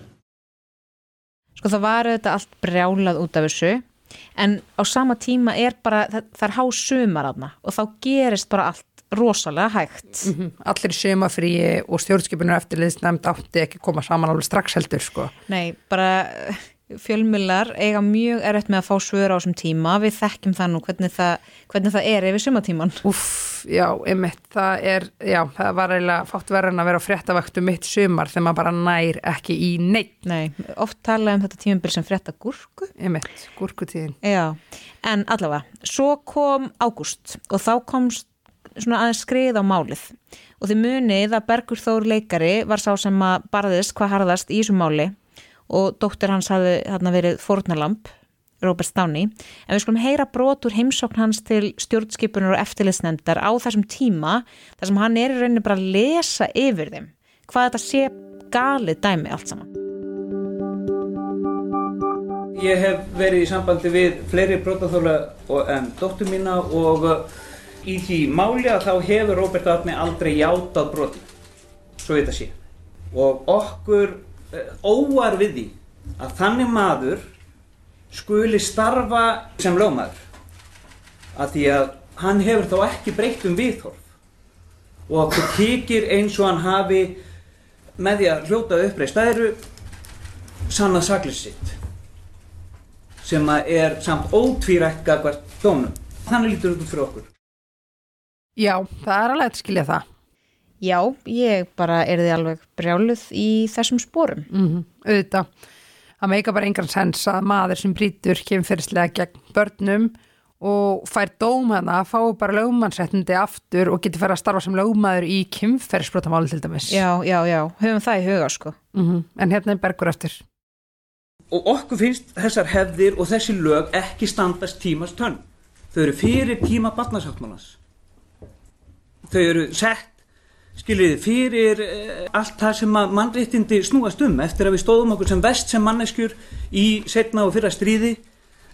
Sko það var auðvitað allt brjálað út af þessu en á sama tíma er bara, það, það er há sumar aðna og þá gerist bara allt rosalega hægt. Mhm. allir í sömafríi og stjórnskipunar eftirliðsnefnd átti ekki að koma saman alveg strax heldur sko. Nei, bara eh, fjölmjölar eiga mjög erfitt með að fá svör á þessum tíma, við þekkjum það nú hvernig það, hvernig það er yfir sumatíman. Úff, já, einmitt, það er, já, það var eiginlega fátt verðan að vera á fréttavaktu mitt sumar þegar maður bara nær ekki í neitt, Nei, oft talað um þetta tímabil sem frétta gúrku. einmitt, gúrkutíðin. Já, en allavega, svo kom ágúst og þá komst svona aðeins skrið á málið og þið munið að Bergur Þór leikari var sá sem að barðist hvað harðast í þessu máli og dóttir hans hafði þarna verið fórnalamb, Robert Downey en við skulum heyra brot úr heimsókn hans til stjórnskipunar og eftirlitsnefndar á þessum tíma þar sem hann er í rauninni bara að lesa yfir þeim hvað þetta sé galið dæmi allt saman. Ég hef verið í sambandi við fleiri brotaþóla en dóttur mína og uh, í því máli að þá hefur Róbert Átni aldrei játað broti, svo þetta sé. Og okkur uh, óvar við því að þannig maður skuli starfa sem lögmaður. Að því að hann hefur þá ekki breytt um viðhorf og okkur kikir eins og hann hafi með því að hljóta uppreist. Það eru sannað saklis sitt sem að er samt ótvírætt gagvart dónum. Þannig lítur þetta fyrir okkur. Já, það er alveg að skilja það. Já, ég bara er þið alveg brjáluð í þessum sporum. Mm auðvitað, það meika bara engan sens að maður sem brýtur kemferðslega gegn börnum og fær dóm hana, fá bara lögmannsrættindi aftur og getur færa að starfa sem lögmaður í kemferðsbrotamáli til dæmis. Já, já, já, höfum það í huga sko. Mhm, En hérna er Bergur eftir. Og okkur finnst þessar hefðir og þessi lög ekki standast tímas tönn. Þau eru fyrir tíma barnasáttmálans. Þau eru sett, skiljiði, fyrir uh, allt það sem að mannréttindi snúast um eftir að við stóðum okkur sem vest sem manneskjur í setna og fyrra stríði,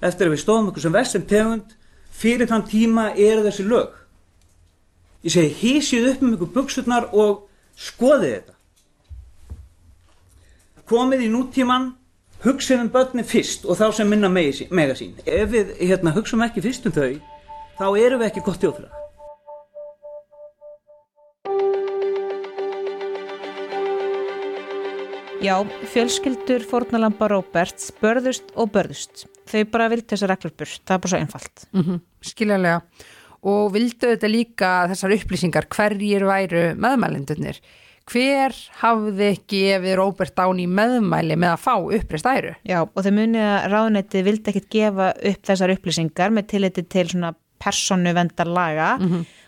eftir að við stóðum okkur sem vest sem tegund, fyrir þann tíma eru þessi lög. Ég segi, hísið upp um ykkur buksurnar og skoðið þetta. Komið í nútíman, hugsið um börnin fyrst og þá sem minna mega sín. Ef við hérna, hugsaum ekki fyrst um þau, þá erum við ekki gott þjóðfélag. Já, fjölskyldur fórnalamba Róberts börðust og börðust. Þau bara vildi þessar reglur burt, það er bara svo einfalt. mm skiljanlega. Og vildu þetta líka þessar upplýsingar hverjir væru meðmælendurnir. Hver hafði gefið Robert Downey meðmæli með að fá uppreist æru? Já, og þau munið að ráðnetti vildi ekkit gefa upp þessar upplýsingar með tilliti til svona personu laga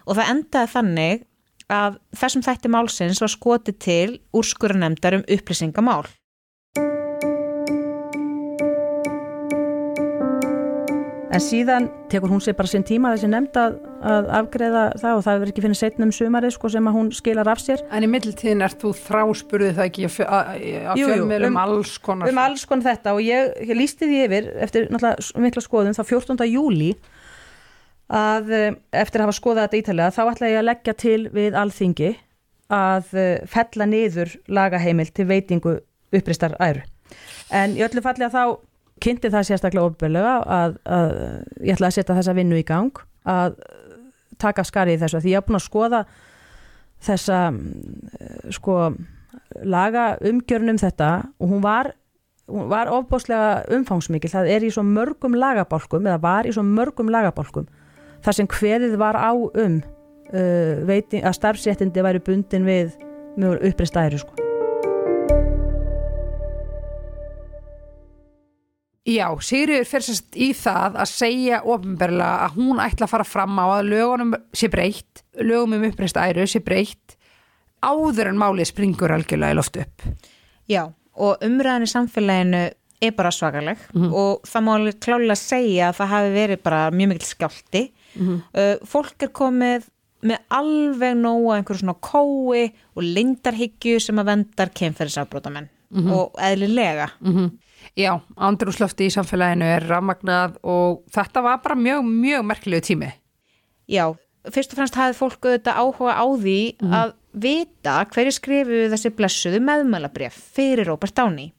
og það endaði þannig að þessum þætti málsins var skotið til úrskurunemdar um upplýsingamál. En síðan tekur hún sér bara sinn tíma þessi nefnd að, að afgreða það og það verður ekki finnir setnum sumarið sko, sem að hún skilar af sér. en í middeltíðin ert þú þráspurðið það ekki að, jú, fjölmiðlum um- alls konar Um alls konar þetta og ég, ég lísti því yfir eftir náttúrulega mikla skoðun þá 14. júli að eh, eftir að hafa skoðað þetta ítalega þá ætla ég að leggja til við alþingi að eh, fella niður lagaheimil til veitingu uppristar æru. En í öllu falli að þá kynnti það sérstaklega ofbelega að, að ég ætla að setja þessa vinnu í gang að taka skarið þessu því ég er búin að skoða þessa mm, sko laga umgjörnum þetta og hún var, hún var ofbáslega umfangsmikil, það er í svo mörgum lagabálkum eða var í svo mörgum lagabálkum þar sem hveðið var á um uh, veiting, að starfsréttindi væri bundin við mjög uppreist æru sko. Já, Sigriður fyrir sérst í það að segja ofinberlega að hún ætla að fara fram á að lögunum sé breytt, lögum um uppreist æru sé breytt áður en málið springur algjörlega í loft upp. Já, og umræðan í samfélaginu er bara svakaleg og það má alveg klálega segja að það hafi verið bara mjög mikil skjálti. Uh, fólk er komið með alveg nóga einhverju svona kói og lindarhyggju sem að vendar kemferðisafbrótamenn og eðlilega. Já, andrúslofti í samfélaginu er rafmagnað og þetta var bara mjög, mjög merkilegu tími. Já, fyrst og fremst hafið fólk auðvitað áhuga á því að vita hverju skrifuðu þessi blessuðu meðmælabref fyrir Robert Downey.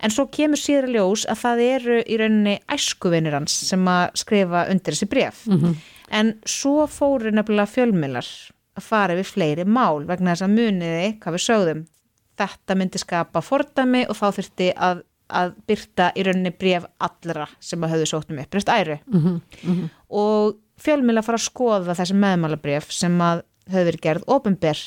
En svo kemur síðar ljós að það eru í rauninni æskuvinir hans sem að skrifa undir þessi bref. En svo fóru nefnilega fjölmiðlar að fara við fleiri mál vegna þess að muniði, hvað við sögðum, þetta myndi skapa fordæmi og þá þurfti að, að byrta í rauninni bref allra sem að höfðu sótt um uppreist æru. Og fjölmiðla fara að skoða þessi meðmálabref sem að höfðu verið gerð ofinber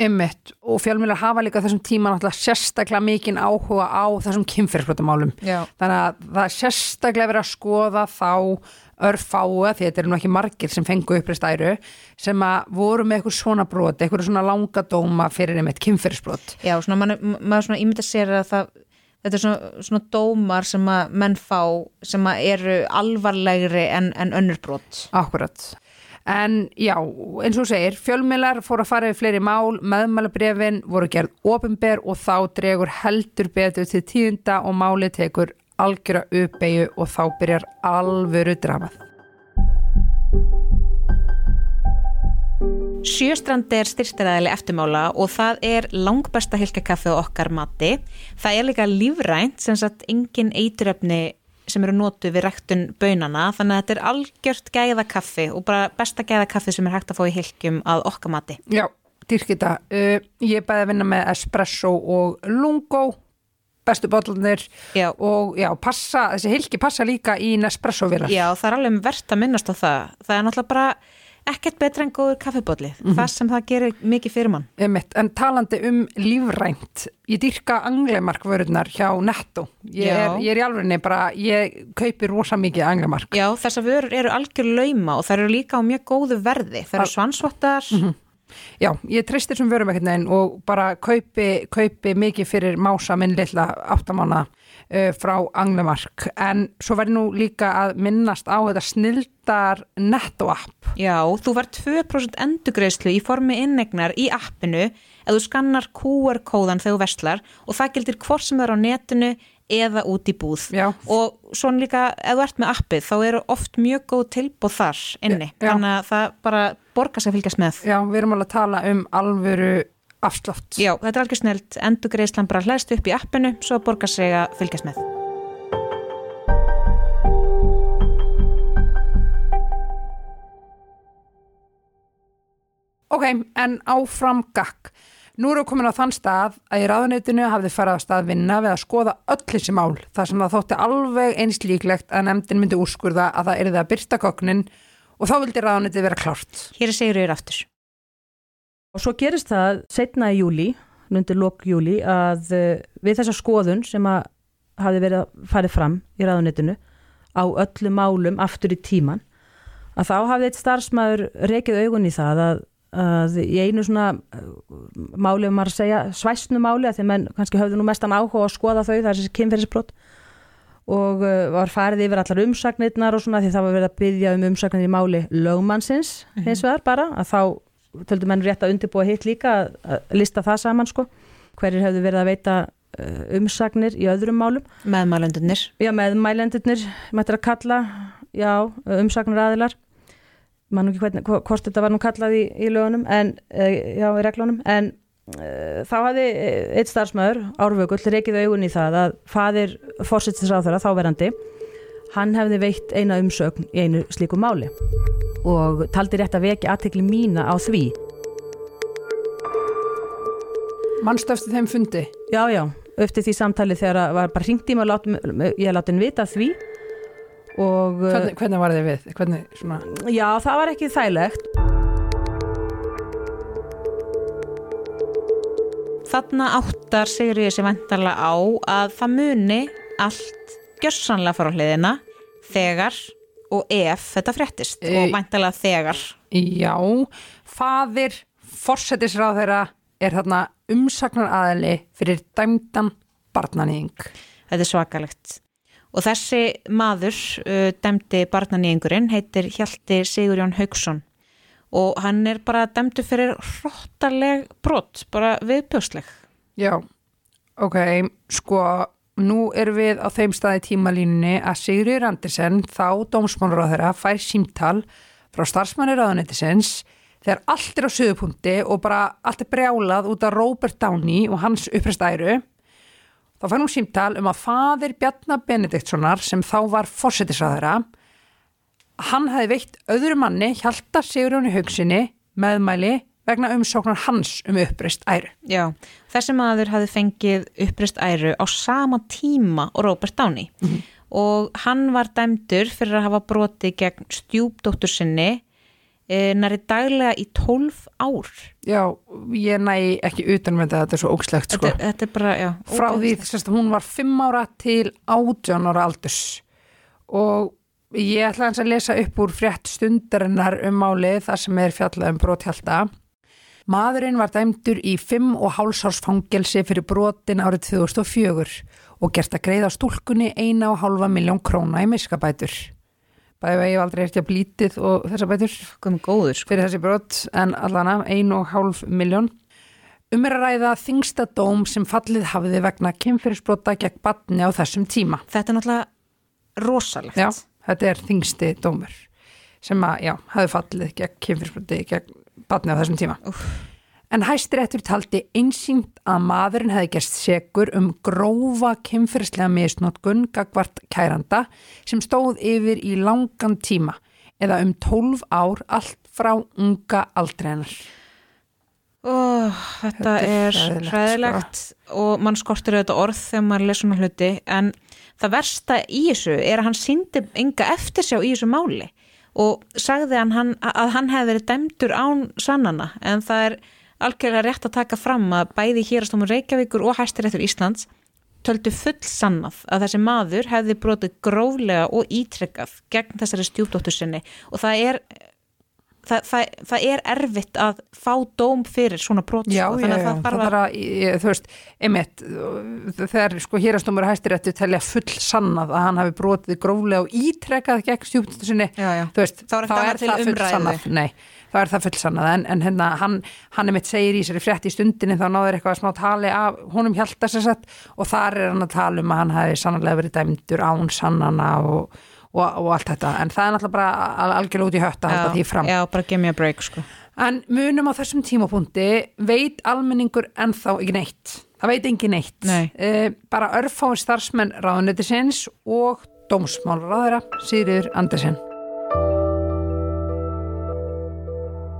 Ymmitt og fjölmjölar hafa líka þessum tíma náttúrulega sérstaklega mikinn áhuga á þessum kynferðsbrotamálum. Þannig að það er sérstaklega verið að skoða þá örfáa, því þetta eru nú ekki margir sem fengu uppreist æru, sem að voru með eitthvað svona brot, eitthvað svona langa dóma fyrir einmitt kynferðsbrot. Já, svona maður, maður svona ímynda sér að það þetta er svona, svona dómar sem að menn fá sem að eru alvarlegri en, en önnur brot Akkurat. En já, eins og segir, fjölmiðlar fóru að fara við fleiri mál, meðmælabrefin voru gerð ofinber og þá dregur heldur betur til tíðinda og málið tekur algjöra uppeyju og þá byrjar alvöru dramað. Sjöstrandi er styrstiræðileg eftirmála og það er langbesta hilkakaffi á okkar mati. Það er líka lífrænt, sem sagt engin eituröfni sem eru notuð við rektun bönana, þannig að þetta er algjört gæða kaffi og bara besta gæða kaffi sem er hægt að fá í hilkjum að okkar mati. Já, dyrkita. Uh, ég er bæði að vinna með espresso og lungo, bestu botlunir og já, passa, þessi hilki passa líka í Nespresso vilar. Já, það er alveg verðt að minnast á það. Það er náttúrulega bara ekkert betra en góður kaffibótli. Það sem það gerir mikið fyrir mann. Einmitt, en talandi um lífrænt ég dyrka anglemark vörurnar hjá Netto ég er, ég er í alvegni bara, ég kaupi rosa mikið anglemark Já, þessar vörur eru algjör lauma og það eru líka á mjög góðu verði. Það eru svansvottar, Já, ég treysti þessum vörum ekkert neginn og bara kaupi, kaupi mikið fyrir mása minn lilla áttamána uh, frá Anglemark en svo verði nú líka að minnast á þetta snildar netto-app Já, þú var 2% endugreislu í formi innegnar í appinu ef þú skannar QR-kóðan þegar þú verslar og það gildir hvort sem er á netinu eða út í búð Já. og svona líka ef þú ert með appið þá eru oft mjög góð tilbúð þar inni, Já. þannig að það bara borgar sig að fylgjast með. Já, við erum alveg að tala um alvöru afslátt Já, þetta er algjör snelt, endugreislan bara hlæst upp í appinu svo borgar sig að fylgjast með. Ok, en áfram gakk. Nú við komin á þann stað að í ráðuneytinu hafði farið á stað vinna við að skoða öll þessi mál þar sem það þótti alveg eins líklegt að nefndin myndi úrskurða að það erði að byrta koknin og þá vildi ráðuneytið vera klárt. Hér er Sigurður aftur. Og svo gerist það setna í júli, nundi lok júli, að uh, við þessa skoðun sem að hafi verið að farið fram í ráðunitinu á öllu málum aftur í tíman, að þá hafði eitt starfsmæður rekið augun í það að, að í einu svona uh, máli, um maður að segja, svæsnu máli, að því menn kannski höfðu nú mestan áhuga að skoða þau, það er þessi kynferðisbrot. Og uh, var farið yfir allar umsagnirnar og svona því það var verið að byggja um umsagnir í máli lögmannsins hins vegar bara að þá töldu menn rétt að undirbúa hitt líka að, að lista það saman sko. Hverjir hefðu verið að veita uh, umsagnir í öðrum málum. Meðmælendunir. já meðmælendurnir mættir að kalla já umsagnir aðilar mann ekki hvernig, hvo- hvort þetta var nú kallað í, í lögunum en eh, já í reglunum en uh, þá hafði eh, eitt starfsmöður árvökull reikið augun í það að fadir fórsættisráþara þáverandi hann hefði veitt eina umsögn í einu slíku máli og taldi rétt að vekja aðtekli mína á því Mannstöfstu þeim fundi? já já, eftir því samtali þegar var bara hringt í mig og ég láti hann vita því og uh, Hvernig, hvernig var þið við? Hvernig svona... já það var ekki þægilegt Þarna áttar Sigurður sér vantarlega á að það muni allt gjörsanlega fara á hliðina þegar og ef þetta fréttist E- og vantarlega þegar. Já, fadir fórsetisráð þeirra er þarna umsagnar aðili fyrir dæmdan barnanýðing. Þetta er svakalegt. Og þessi maður, uh, dæmdi barnanýjingurinn, heitir Hjalti Sigurjón Haugsson og hann er bara dæmdu fyrir hróttaleg brot, bara viðbjósleg. Já, ok, sko, nú erum við á þeim staði tímalínunni að Sigurður Andersen, þá þeirra, fær símtal frá starfsmanni ráðuneytisins þegar allt er á sögupunkti og bara allt er brjálað út af Robert Downey og hans upprest æru. Þá fær hún símtal um að fadir Bjarnar Benediktssonar sem þá var fórsetisræðara, hann hefði veitt öðru manni, Hjalta Sigurjóni Haugsinni, meðmæli vegna umsóknar hans um uppreist æru. Já, þessi maður hafði fengið upprist æru á sama tíma og Robert Downey og hann var dæmdur fyrir að hafa broti gegn stjúpdóttur sinni e, næri daglega í 12 ár. Já, ég næ ekki utan með þetta, þetta er svo ógslegt sko. Þetta, þetta er bara, já. Frá því þess að hún var 5 ára til 18 ára aldurs og ég ætla hans að lesa upp úr frétt stundarinnar um málið þar sem er fjallað um brothjálta. Maðurinn var dæmdur í 5 og hálsárs fangelsi fyrir brotin árið 2004 og gert að greiða stúlkunni 1,5 miljón króna í miskabætur. Bæði að ég aldrei eftir að blítið og þessa bætur góður, sko. fyrir þessi brot en allana 1,5 miljón. Um er að ræða þingsta dóm sem fallið hafiði vegna kynfyrirsbrota gegn batni á þessum tíma. Þetta er náttúrulega rosalegt. Já, þetta er þingsti dómur sem að, já, hafi fallið gegn kynfyrirsbroti gegn batni á þessum tíma. Úff. En hæstiréttur taldi einsýnt að maðurinn hefði gerst segur um grófa kynfyrslega misnótkun gagvart kæranda sem stóð yfir í langan tíma eða um 12 ár allt frá unga aldreinar. Ó, þetta, Þetta er hræðilegt, sko. hræðilegt og mann skortir auðvitað orð þegar maður les svona hluti en það versta í þessu er að hann síndi enga eftirsjá í þessu máli og sagði hann, hann að hann hefði verið dæmdur án sannana en það er algjörlega rétt að taka fram að bæði hérastómur Reykjavíkur og hæstiréttur Íslands töldu full sannað að þessi maður hefði brotið gróflega og ítrekkað gegn þessari stjúpdóttur sinni. Og það er það, það, það er erfitt að fá dóm fyrir svona brot Já, sko, já, að já, það bara, ég, þú veist, einmitt, þegar sko hérastómur hæstiréttu telja full sannað að hann hafi brotið gróflega og ítrekað gegn stjúpnstu sinni, Já, já. þú veist, Þá er það full sannað, nei, þá er það full sannað, en, en hérna, hann, hann einmitt segir í sér í stundinni þá náður eitthvað smá tali af honum hjálta sér sett og þar er hann að tala um að hann hafi sannlega verið dæmdur án sannana og, og, og allt þetta, en það er náttúrulega bara al- algjörlega út í hött að halda því fram. já, bara give me a break sko. En munum á þessum tímapunkti veit almenningur ennþá ekki neitt. Það veit engin neitt. Nei. Eh, bara örfáin starfsmenn ráðunetisins og dómsmálraðara Sigriður Andersen.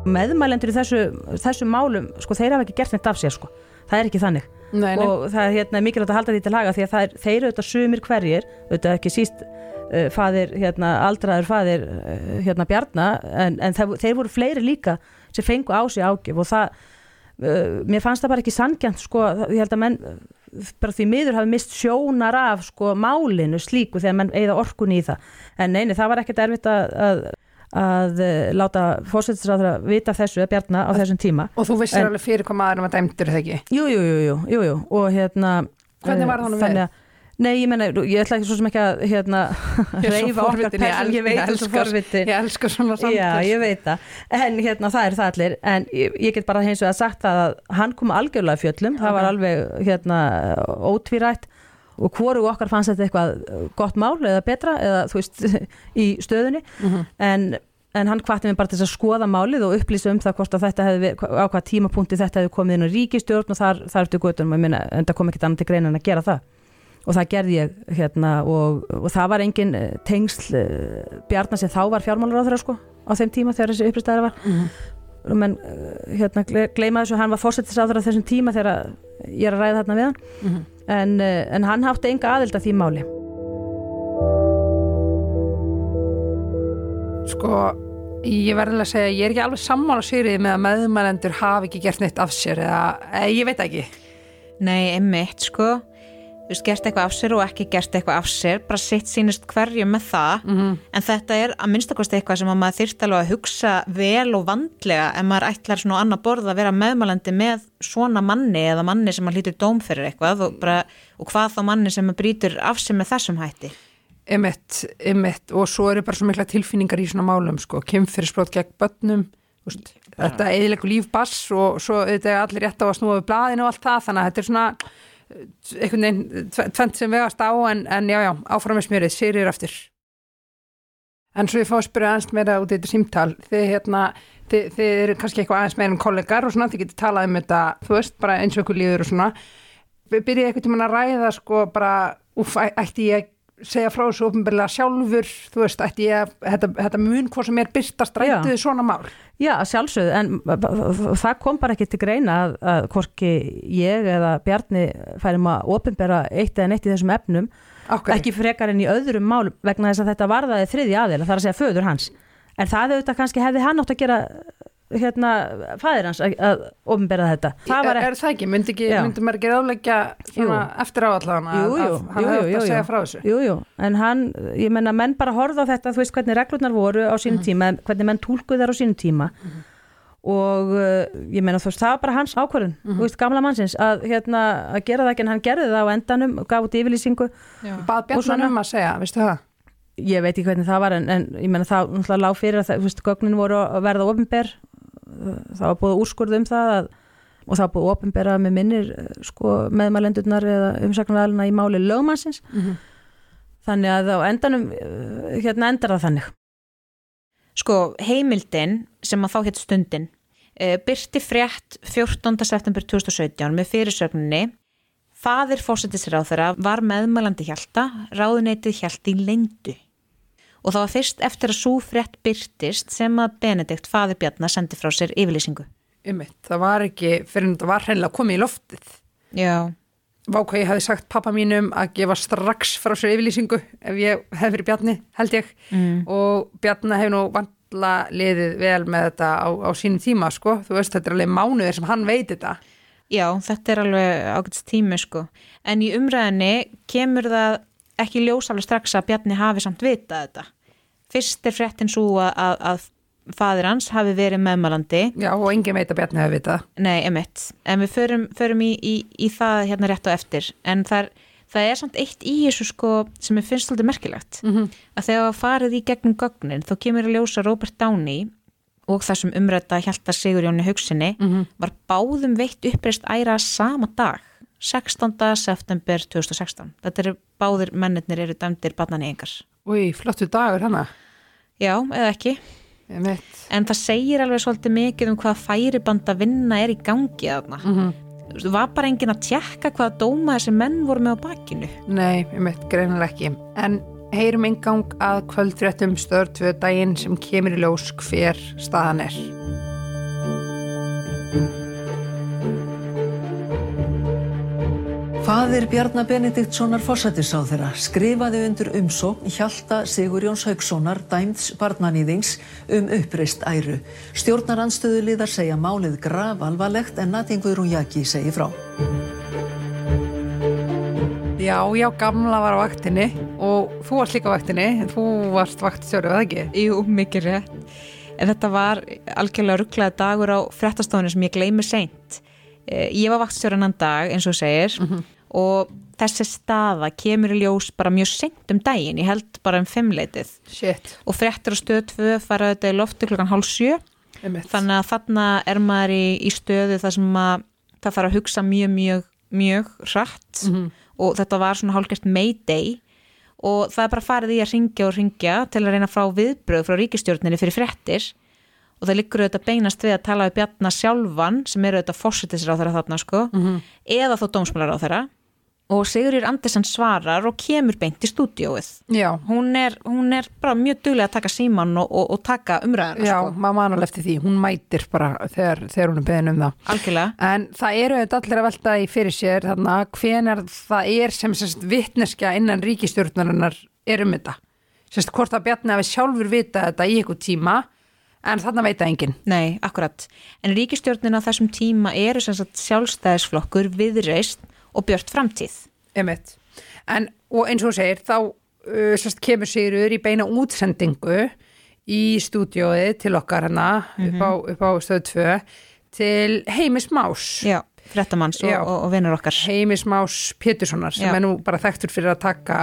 Meðmælendur í þessu, þessu málum sko þeir hafa ekki gert neitt af sér sko. Það er ekki þannig. Nei, nei. og það er hérna, mikilvægt að halda því til haga því að er, þeir eru auðvitað sumir hverjir auðvitað ekki síst uh, faðir, hérna, aldraður faðir uh, hérna Bjarna en, en það, þeir voru fleiri líka sem fengu á sig ágjöf og það uh, mér fannst það bara ekki sangjant sko, það- ég held að menn uh, bara því miður hafi mist sjónar af sko málinu slíku þegar menn eigða orkun í það. En neini, það var ekkert erfitt að, að að uh, láta fórsættisráðra vita þessu að Bjarna á þessum tíma Og þú vissir alveg fyrir hvað maðurum að dæmdur þegar ekki. Jú, jú, jú, jú, jú, jú. og hérna Hvernig eh, varð honum þannig við? að- Nei, ég menna, ég ætla ekki svo sem ekki að hérna, reyfa okkar forvitin, ég veit þessu forvitin Ég elskar svona samtal. Já, ég veit það, en hérna það er það allir en ég, ég get bara hins vegar sagt það að hann kom algjörlega fjöllum, það var alveg hérna ótvírætt og hvoru okkar fannst þetta eitthvað gott mál eða betra eða þú veist í stöðunni. En, en hann hvatti mig bara til að skoða málið og upplýsa um það hvort að þetta hefði, á hvað tímapunkti þetta hefði komið inn á ríkistjórn og þar, þar eftir göttunum, ég minna, en það kom ekkert annað til greina en að gera það. Og það gerði ég hérna og, og það var engin eh, tengsl uh, Bjarnar sem þá var fjármálaráður sko, á þeim tíma þegar þessi uppristæðar var. Og menn uh, hérna gle- gleyma þessu, hann var fórsettisáður á þessum tíma þegar ég er að ræða þarna við hann. En, uh, en hann hátti enga aðild að því máli. Sko, ég verðilega að segja, ég er ekki alveg sammála Sigriði með að meðmælendur hafi ekki gert neitt af sér eða, eða ég veit ekki. Nei, einmitt, sko veist, gert eitthvað af sér og ekki gert eitthvað af sér bara sitt sínist hverju með það. En þetta er að minnstakosti eitthvað sem að maður þyrft alveg að hugsa vel og vandlega ef maður ætlar svona á annað borð að vera meðmælandi með svona manni eða manni sem að hlýtur dóm fyrir eitthvað og, bara, og hvað þá manni sem að brýtur af sér með þessum hætti. Emitt, emitt og svo eru bara svo mikla tilfinningar í svona málum sko, kemfyrirsprót gegn börnum úst, þetta eðilegu lífbass og svo þetta er allir rétt á að snúa við blaðinu og allt það, þannig að þetta er svona einhvern veginn tve- tvennt sem vegast á en, en já, já, áfram með smjörið, sýrir eftir en svo ég fá að spyrja aðeins meira út í þetta símtal. Þið hérna, þið, þið eru kannski eitthvað aðeins meira en kollegar og svona þið getur talað um þetta þú veist, bara eins og ykkur líður og svona. Byrjaði eitthvað tímann að ræða sko bara, æ- ætti ég segja frá þessu ofinbeglega sjálfur þú veist, ætti ég að, þetta, þetta mun hvað sem er byrtast rættuði svona mál. Já, að sjálfsögðu, en það kom bara ekki til greina að, að hvorki ég eða Bjarni færum að opinbera eitt eða neitt í þessum efnum okay. ekki frekar en í öðrum málum vegna þess að þetta varðaði þriði aðeila, það er að segja föður hans. En það auðvitað kannski hefði hann átt að gera hérna, fæðir hans að, að opinbera þetta. Það er, er það ekki, myndi, ekki, myndi maður ekki Jú. eftir á allan að, hann hefði jú, að segja frá þessu? Jú, jú, en hann, ég menna menn bara horfða á þetta, þú veist hvernig reglurnar voru á sínum tíma, hvernig menn túlkuð þar á sínum tíma. Og uh, ég menna þú veist, það var bara hans ákvörðun þú veist, gamla mannsins, að, hérna, að gera það ekki en hann gerði það á endanum, gaf út yfirlýsingu bað Og Bjarnan um að segja, veistu það? ég veit ekki hvernig það var en, en ég menna það lág fyrir að það, veist, gögnin voru að verða ofinber það var búið úrskurð um það að, og það var búið ofinbera með minnir eh, sko, meðmælendurnar eða umsagnaræluna í máli lögmannsins þannig að á endanum eh, hérna endar það þannig Sko, heimildin sem að þá hétt stundin uh, byrti frétt 14. september 2017 með fyrirsögninni Fadir fósettisráþara var meðmælandi hjálta, ráðuneytið hjálti í leindu. Og það var fyrst eftir að svo frétt byrtist sem að Benedikt fadir Bjarnar sendi frá sér yfirlýsingu. Einmitt, það var ekki, fyrir en það var hreinlega komið í loftið Já. Vá hvað ég hefði sagt pappa mínum að gefa strax frá sér yfirlýsingu ef ég hef verið Bjarni, held ég Mm. og Bjarni hefur nú vantla liðið vel með þetta á, á sínum tíma sko, þú veist, þetta er alveg mánuðir sem hann veit þetta Já, þetta er alveg ágætst tími sko. En í umræðinni kemur það ekki ljós alveg strax að Bjarni hafi samt vitað þetta. Fyrst er fréttin svo að, að, að fadir hans hafi verið meðmælandi Já, og engin veit að Bjarni hefur vitað. Nei, emitt, en við förum, förum í, í, í það hérna rétt á eftir en það er, það er samt eitt í þessu sko sem ég finnst svolítið merkilegt Mm -hmm. að þegar það farið í gegnum gögnin þá kemur að ljósa Robert Downey og þessum umrætta Hjalta Sigurjóni Hugsinni Mhm. var báðum veitt uppreist æra sama dag 16. september 2016 þetta eru báðir mennirnir eru dæmdir barnaníingar Úi, flottu dagur hana. já, eða ekki en það segir alveg svolítið mikið um hvað færibanda vinna er í gangi þarna Mm það var bara enginn að tjekka hvaða dóma þessi menn voru með á bakinu Nei, ég veit greinilega ekki. En heyrum engang að kvöldfréttum stöður tvö daginn sem kemur í ljós hver staðan er. Fadir Bjarnar Benediktssonar fórsættisáþera skrifaði undir umsókn Hjalta Sigurjóns Haugssonar dæmds barnanýðings um uppreist æru. Stjórnarandstöðuliðar segja málið graf alvarlegt en Natingur Rúnjaki segi frá. Já, já, gamla var á vaktinni og þú varst líka á vaktinni, þú varst vaktstjóri, var það ekki? Jú, mikið rétt en þetta var algjörlega rugglaði dagur á fréttastofunni sem ég gleymi seint Eh, ég var vaktstjóranan dag eins og segir og þessi staða kemur í ljós bara mjög seint um daginn, ég held bara um fimmleitið. Shit. og fréttir á stöð 2 fara þetta í lofti klukkan hálf sjö. Þannig að þarna er maður í, í stöðu þar sem að það þarf að hugsa mjög, mjög, mjög hratt. Og þetta var svona hálfgert mayday. Og það er bara farið í að ringja og ringja til að reyna fá viðbröð frá ríkistjórninni fyrir fréttir. Og það liggur auðvitað beinast við að tala við Bjarnar sjálfan sem eru auðvitað fórsetisráþara þarna sko. Eða þó dómsmálaráþara og Sigurður Andersen svarar og kemur beint í stúdíóið Já, hún er, hún er bara mjög duglega að taka síman og, og, og taka umræðana já, sko. maður mann alveg eftir því, hún mætir bara þegar, þegar hún er beðin um það. algjörlega En það eru auðvitað allir að velta í fyrir sér þarna hvenar það er sem sérst vitneskja innan ríkistjórnarinnar er um þetta. Sérst hvort að Bjarni hafi sjálfur vita þetta í ykkur tíma en þarna veit það enginn. Nei, akkurat. En ríkistjórnin á þessum tíma eru sem sagt sjálfstæðisflokkur, viðreist og björt framtíð. Emitt. En og eins og segir þá uh, sérst kemur Sigurður í beina útsendingu í stúdióið til okkar hana upp, á, upp á stöð 2 til Heimis Más. Já, frettamanns og, og, og vinnur okkar. Heimis Más Péturssonar sem Já. er nú bara þekktur fyrir að taka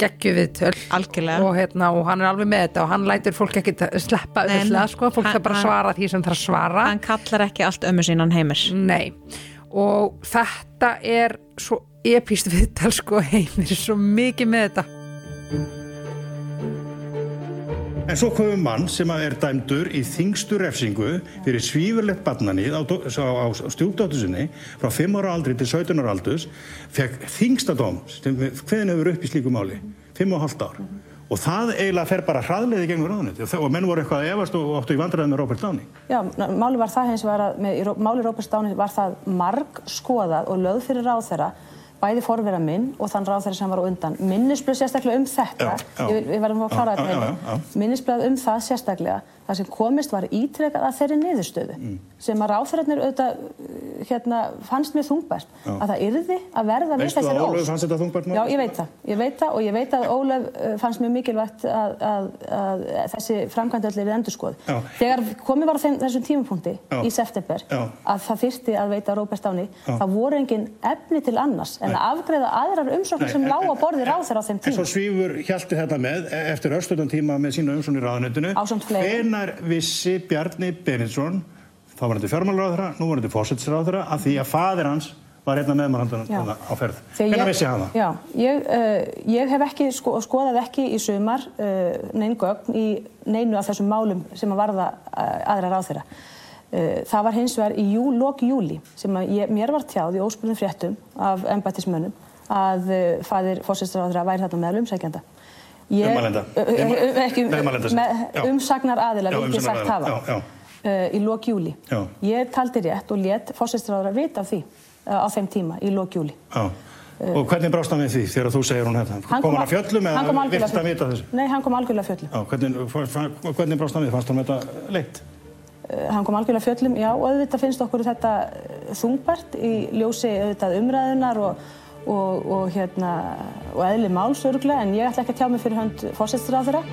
geggju viðtöl Algjörlega. og, hérna, og hann er alveg með þetta og hann lætur fólk ekki sleppa nei. sko, fólk Hann- það bara að hann- svara því sem það að svara Hann kallar ekki allt ömmu sínan heimir. Nei, og þetta er svo epíst viðtal sko heimir, svo mikið með þetta. En svo komum mann sem er dæmdur í þingstu refsingu fyrir svífurlegt barnanið á, á, á stjúpdóttu sinni frá 5 ára aldri til 17 ára aldurs fekk þingstadóm sem hvernig hefur upp í slíku máli? 5,5 ár og það eiginlega fer bara hraðleiði gegnum ráðunni og menn voru eitthvað að efast og áttu í vandræði með Robert Downey Já, máli var það hins var að með, máli Róbert Stáni var það marg skoðað og lögð fyrir ráðherra bæði forvera minn og þann ráðherra sem var á undan. Minnisblöð sérstaklega um þetta. Já, já. ég, við verðum að já, þetta minnisblöð um það sérstaklega það sem komist var ítrekað að þeirri niðurstöðu Mm. sem að ráðherrarnir auðvitað uh, hérna, fannst mér þungbært Já. að það yrði að verða við Veistu að þessari Ólöf ósk fannst þetta þungbært mál? Já, ég veit það, ég veit það og ég veit að Ólef uh, fannst mjög mikilvægt að, að, að, þessi framkvæmd öll er endur skoð. Já. Þegar komið var þessum tímapunkti Já. í september að það þyrfti að veita Róbert Já. það voru engin efni til annars en að afgreða aðrar umsóknir sem lág á borði ráþur á þeim tíma. Hvenar vissi Bjarni Benediktsson, þá var þetta fjármálaráðra, nú var þetta fósetsráðra, að því að fadir hans var hérna með maður á ferð. Ég- vissi hann það? Já, ég, uh, ég hef ekki sko, skoðað ekki í sumar uh, neinn gögn í neinu af þessum málum sem að varða uh, aðra ráþeira. Uh, það var hins vegar í jú, lok júli sem að ég, mér var tjáð í óspurðum fréttum af embættismönnum að fadir fórsættisráðra væri þarna meðal umsækjanda. Ö- ö- ekki, umsagnar aðila, vildi ég sagt hafa uh, í lok júli. Já. Ég taldi rétt og let fórsættisráðra vita af því uh, á þeim tíma í lok júli. Já. Og hvernig brást hann við því þegar þú segir hún? Hann Kom hann að fjöllum eða hann fjöllum. vita þessu? Nei, hann kom algjörlega fjöllum. Já, hvernig, hvernig brást hann við? Fannst hann þetta leitt? Uh, hann kom algjörlega fjöllum, já, og auðvitað finnst okkur þetta uh, þungbært í ljósi auðvitað umræðunar og, og, og, hérna, og eðli málsörgla en ég ætla ekki að tjá mig fyrir hönd fórsættur á þeirra.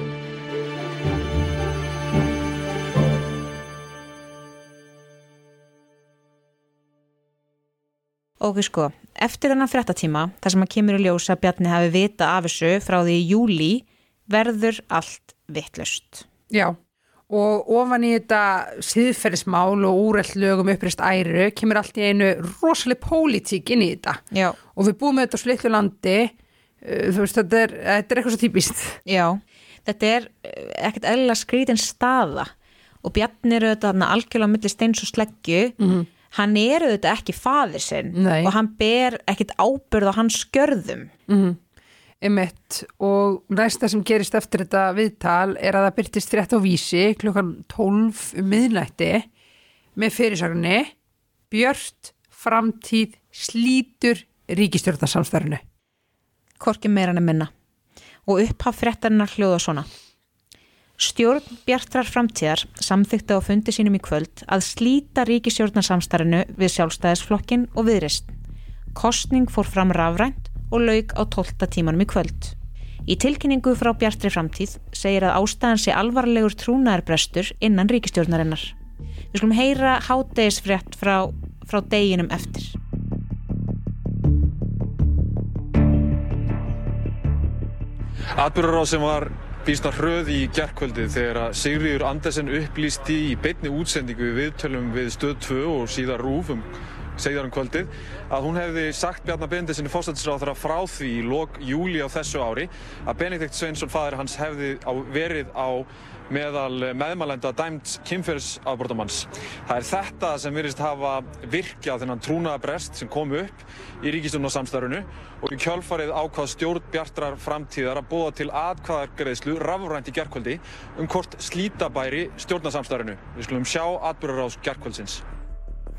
Ok, sko, eftir hennan frettatíma, þar sem að kemur í ljósa Bjarni hafi vita af þessu frá því í júli, verður allt vittlust. Já og ofan í þetta síðferðismál og úreld lögum uppreist æru kemur allt í einu rosalega pólitík inn í þetta. Já. Og við búum með þetta á slitlu landi, uh, þú veist, þetta er, þetta er eitthvað svo típist. Já, þetta er eh, ekkert eðlilega skrítin staða og Bjarni er auðvitað algjörlega á milli steins og sleggju, hann er auðvitað ekki faðir sinn Nei. og hann ber ekkert ábyrð á hans skörðum. Mm Emitt og næsta sem gerist eftir þetta viðtal er að það byrtist frétt á vísi klukkan 12 um miðnætti með fyrirsögninni Björt framtíð slítur ríkistjórnarsamstærinu. Korki meira en að minna og upphaf fréttarinnar hljóða svona. Stjórn Bjartrar framtíðar samþykti á fundi sínum í kvöld að slíta ríkisstjórnarsamstarinu við sjálfstæðisflokkin og viðrist. Kostning fór fram rafrænt og lauk á 12. tímanum í kvöld. Í tilkynningu frá Bjartri framtíð segir að ástæðan sé alvarlegur trúnaðarbrestur innan ríkistjórnarinnar. Við skulum heyra hátegisfrétt frá, frá deginum eftir. Atbyrðaráð sem var býsta hröð í gerkvöldi þegar að Sigriður Andersen upplýsti í beinni útsendingu við viðtölum við stöð 2 og síðar rúf um segðar um kvöldið að hún hefði sagt Bjarnar Benediktsson fórsættisráðara frá því í lok júli á þessu ári að Benedikt Sveinsson fadir hans hefði á, verið á meðal meðmælenda dæmt kynferðsafbrotamanns. Það er þetta sem virðist hafa virkjað þennan trúnaðabrest sem kom upp í ríkistjórnarsamstarfinu og í kjálfarið ákvað stjórn Bjartrar framtíðar að búa til atkvæðargreðslu rafrænt í gerkvöldi um hvort slíta bæri stjórnarsamstarfinu. Við skulum sjá atbyrðarás gerkvöldsins.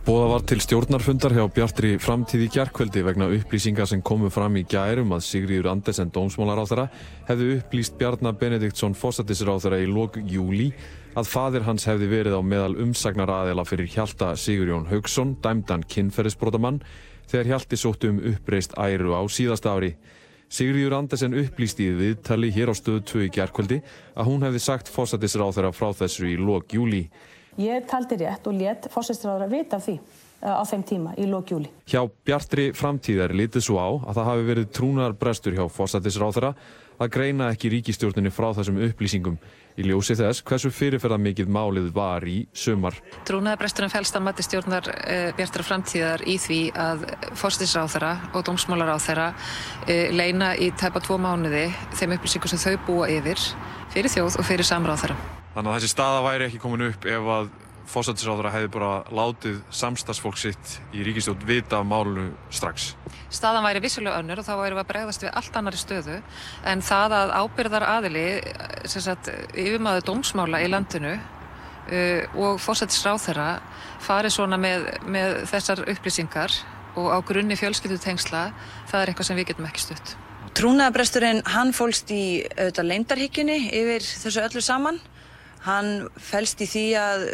Bóða var til stjórnarfundar hjá Bjartri framtíð í gærkvöldi vegna upplýsingar sem komu fram í gærum að Sigríður Andersen dómsmálaráþara hefði upplýst Bjarnar Benediktsson fósættisráþara í lok júli að fadir hans hefði verið á meðal umsagnar aðela fyrir Hjalta Sigurjón Haugsson, dæmdan kynferðisbrotamann, þegar Hjalti sóttu um uppreist æru á síðasta ári. Sigríður Andersen upplýsti í viðtali hér á stöðu 2 í gærkvöldi að hún hefði sagt fósættisráþara frá þessu í lok júli. Ég taldi rétt og let fórsættisráður að vita af því uh, á þeim tíma í lókjúli. Hjá Bjartri framtíðar litið svo á að það hafi verið trúnarbrestur hjá fósættisráþara að greina ekki ríkistjórninni frá þessum upplýsingum í ljósi þess hversu fyrirferða mikið málið var í sumar. Trúnaðabresturinn fælst að mati stjórnar uh, Bjartara framtíðar í því að fórsættisráþara og dómsmálaráþara uh, leina í tæpa tvo mánuði þeim upplýsingum sem þau búa yfir fyrir þjóð og fyrir samráþara. Þannig að þessi staða væri ekki komin upp ef að fósættisráðara hefði bara látið samstagsfólk sitt í ríkistjórn vita af málunu strax. Staðan væri vissulega önnur og þá væri við að bregðast við allt annari stöðu en það að ábyrðar aðili, sem sagt, yfirmaður dómsmála í landinu uh, og fósættisráðara fari svona með, með þessar upplýsingar og á grunni fjölskyldutengsla, það er eitthvað sem við getum ekki stutt. Trúnaðabresturinn, hann fólst í auðvitað leindarhyggjunni yfir þessu öllu saman. Hann fælst í því að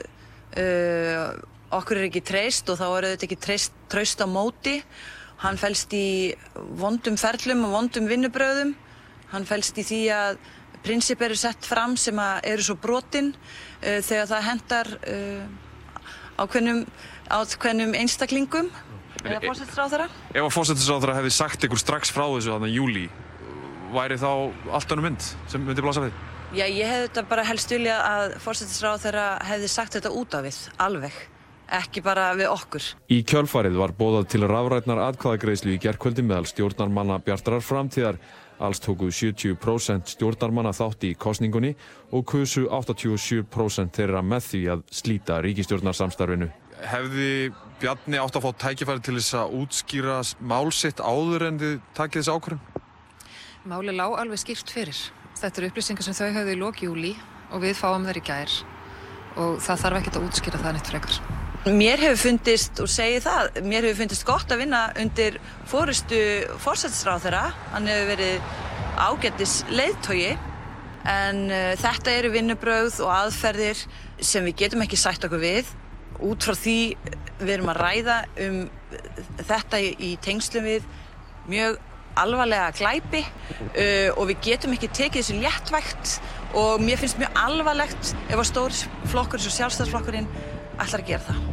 uh, okkur er ekki treyst og þá er auðvitað ekki treyst, treyst á móti. Hann fælst í vondum ferlum og vondum vinnubröðum. Hann fælst í því að prinsip eru sett fram sem eru svo brotinn uh, þegar það hendar uh, ákveðnum, ákveðnum einstaklingum eða fórsættisráðara. Ef að fósættisráðara hefði sagt ykkur strax frá þessu þannig í júli, væri þá allt önnum mynd sem myndi blasa við? Já, ég hefði þetta bara helst vilja að fórsættisráðara hefði sagt þetta út af við, alveg, ekki bara við okkur. Í kjölfarið var bóðað til rafrætnar atkvæðagreislu í gerkvöldi meðal stjórnarmanna Bjartrar framtíðar. Alls tóku 70% stjórnarmanna þátt í kostningunni og kusu 87% þeirra með því að slíta ríkistjórnarsamstarfinu. Hefði Bjarni átt að fá tækifæri til þess að útskýra málsitt áður en þið takið þessu ákvörðum? Máli lág alveg skýrt fyrir. Þetta eru upplýsingar sem þau höfðu í lóki júli og við fáum þeir í gær og það þarf ekkert að útskýra það neitt frekar. Mér hefur fundist, og segi það, mér hefur fundist gott að vinna undir fórustu fórsættisráð þeirra. Hann hefur verið ágættis leiðtogi en uh, þetta eru vinnubröð og aðferðir sem við getum ekki sætt okkur við. Út frá því við erum að ræða um þetta í tengslum við mjög alvarlega glæpi uh, og við getum ekki tekið þessu léttvægt og mér finnst mjög alvarlegt ef að stór flokkur eins og sjálfstæðsflokkurinn ætlar að gera það.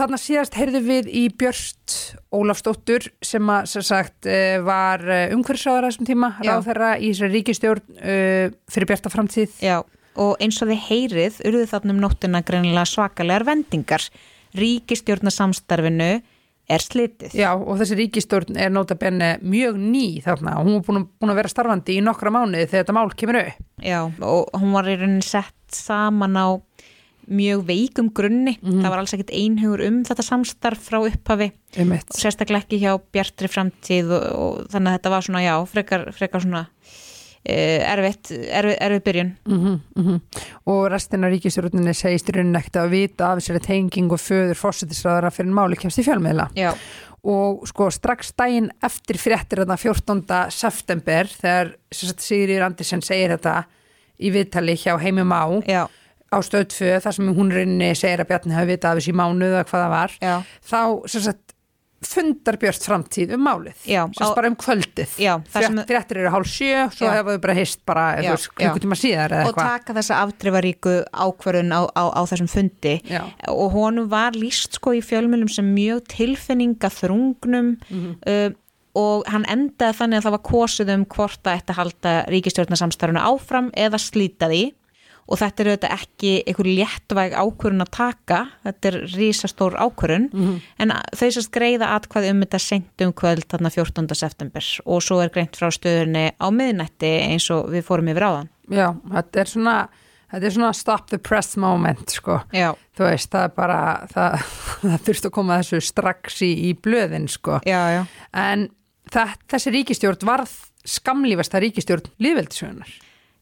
Þarna síðast heyrðum við í Björst Ólafsdóttur sem að sem sagt eh, var eh, umhverfsáður að þessum tíma, ráðferra í þessari ríkistjórn uh, eh, fyrir Björsta framtíð. Já og eins og þið heyrið urðu þarna um nóttina greinilega svakalegar vendingar. Ríkistjórnasamstarfinu er slitið. Já, og þessi ríkistjórn er nota benni mjög ný þarna og hún er búin, búin að vera starfandi í nokkra mánuði þegar þetta mál kemur upp. Já, og hún var í rauninni sett saman á mjög veikum grunni. Mhm. Það var alls ekkit einhugur um þetta samstarf frá upphafi. Og sérstaklega ekki hjá bjartri framtíð og, og þannig að þetta var svona, já, frekar, frekar svona erfitt, erfitt, erfitt byrjun. Mm -hmm, Og restin af ríkistjórninni segist í rauninni ekkert að vita af þessari tenging og föður fórsetisræðara fyrir máli kemst í fjölmiðla. Já. Og sko strax daginn eftir fréttir þarna 14. september þegar Sigrid Andersen segir þetta í viðtali hjá Heimum á Já. á stöð 2 þar sem hún rauninni segir að Bjarni hafi vitað af þessi mánuð eða hvað það var Já. þá sem sagt fundar Björst framtíð um málið Já, sem á- bara um kvöldið fréttir eru hálf sjö svo hefa þau bara hist bara já. klukkutíma síðar og eitthvað taka þessa afdrifaríku ákvörðun á, á, á þessum fundi Já. og honum var líst sko í fjölmjölum sem mjög tilfinninga þrungnum Mhm. uh, og hann endaði þannig að það var kosið um hvort að þetta halda ríkistjórnarsamstarfinu áfram eða slíta því og þetta er auðvitað ekki einhver léttvæg ákvörðun að taka þetta er risastór ákvörðun Mhm. en þau sérst greiða atkvæði um þetta seint um kvöld þarna 14. september og svo er greint frá stöðunni á miðnætti eins og við fórum yfir áðan Já, þetta er svona þetta er svona stop the press moment sko. Já. þú veist, það er bara það, það þurft að koma þessu strax í, í blöðin sko. já, já. en það, þessi ríkistjórn varð skamlífasta ríkistjórn lífveldisögunar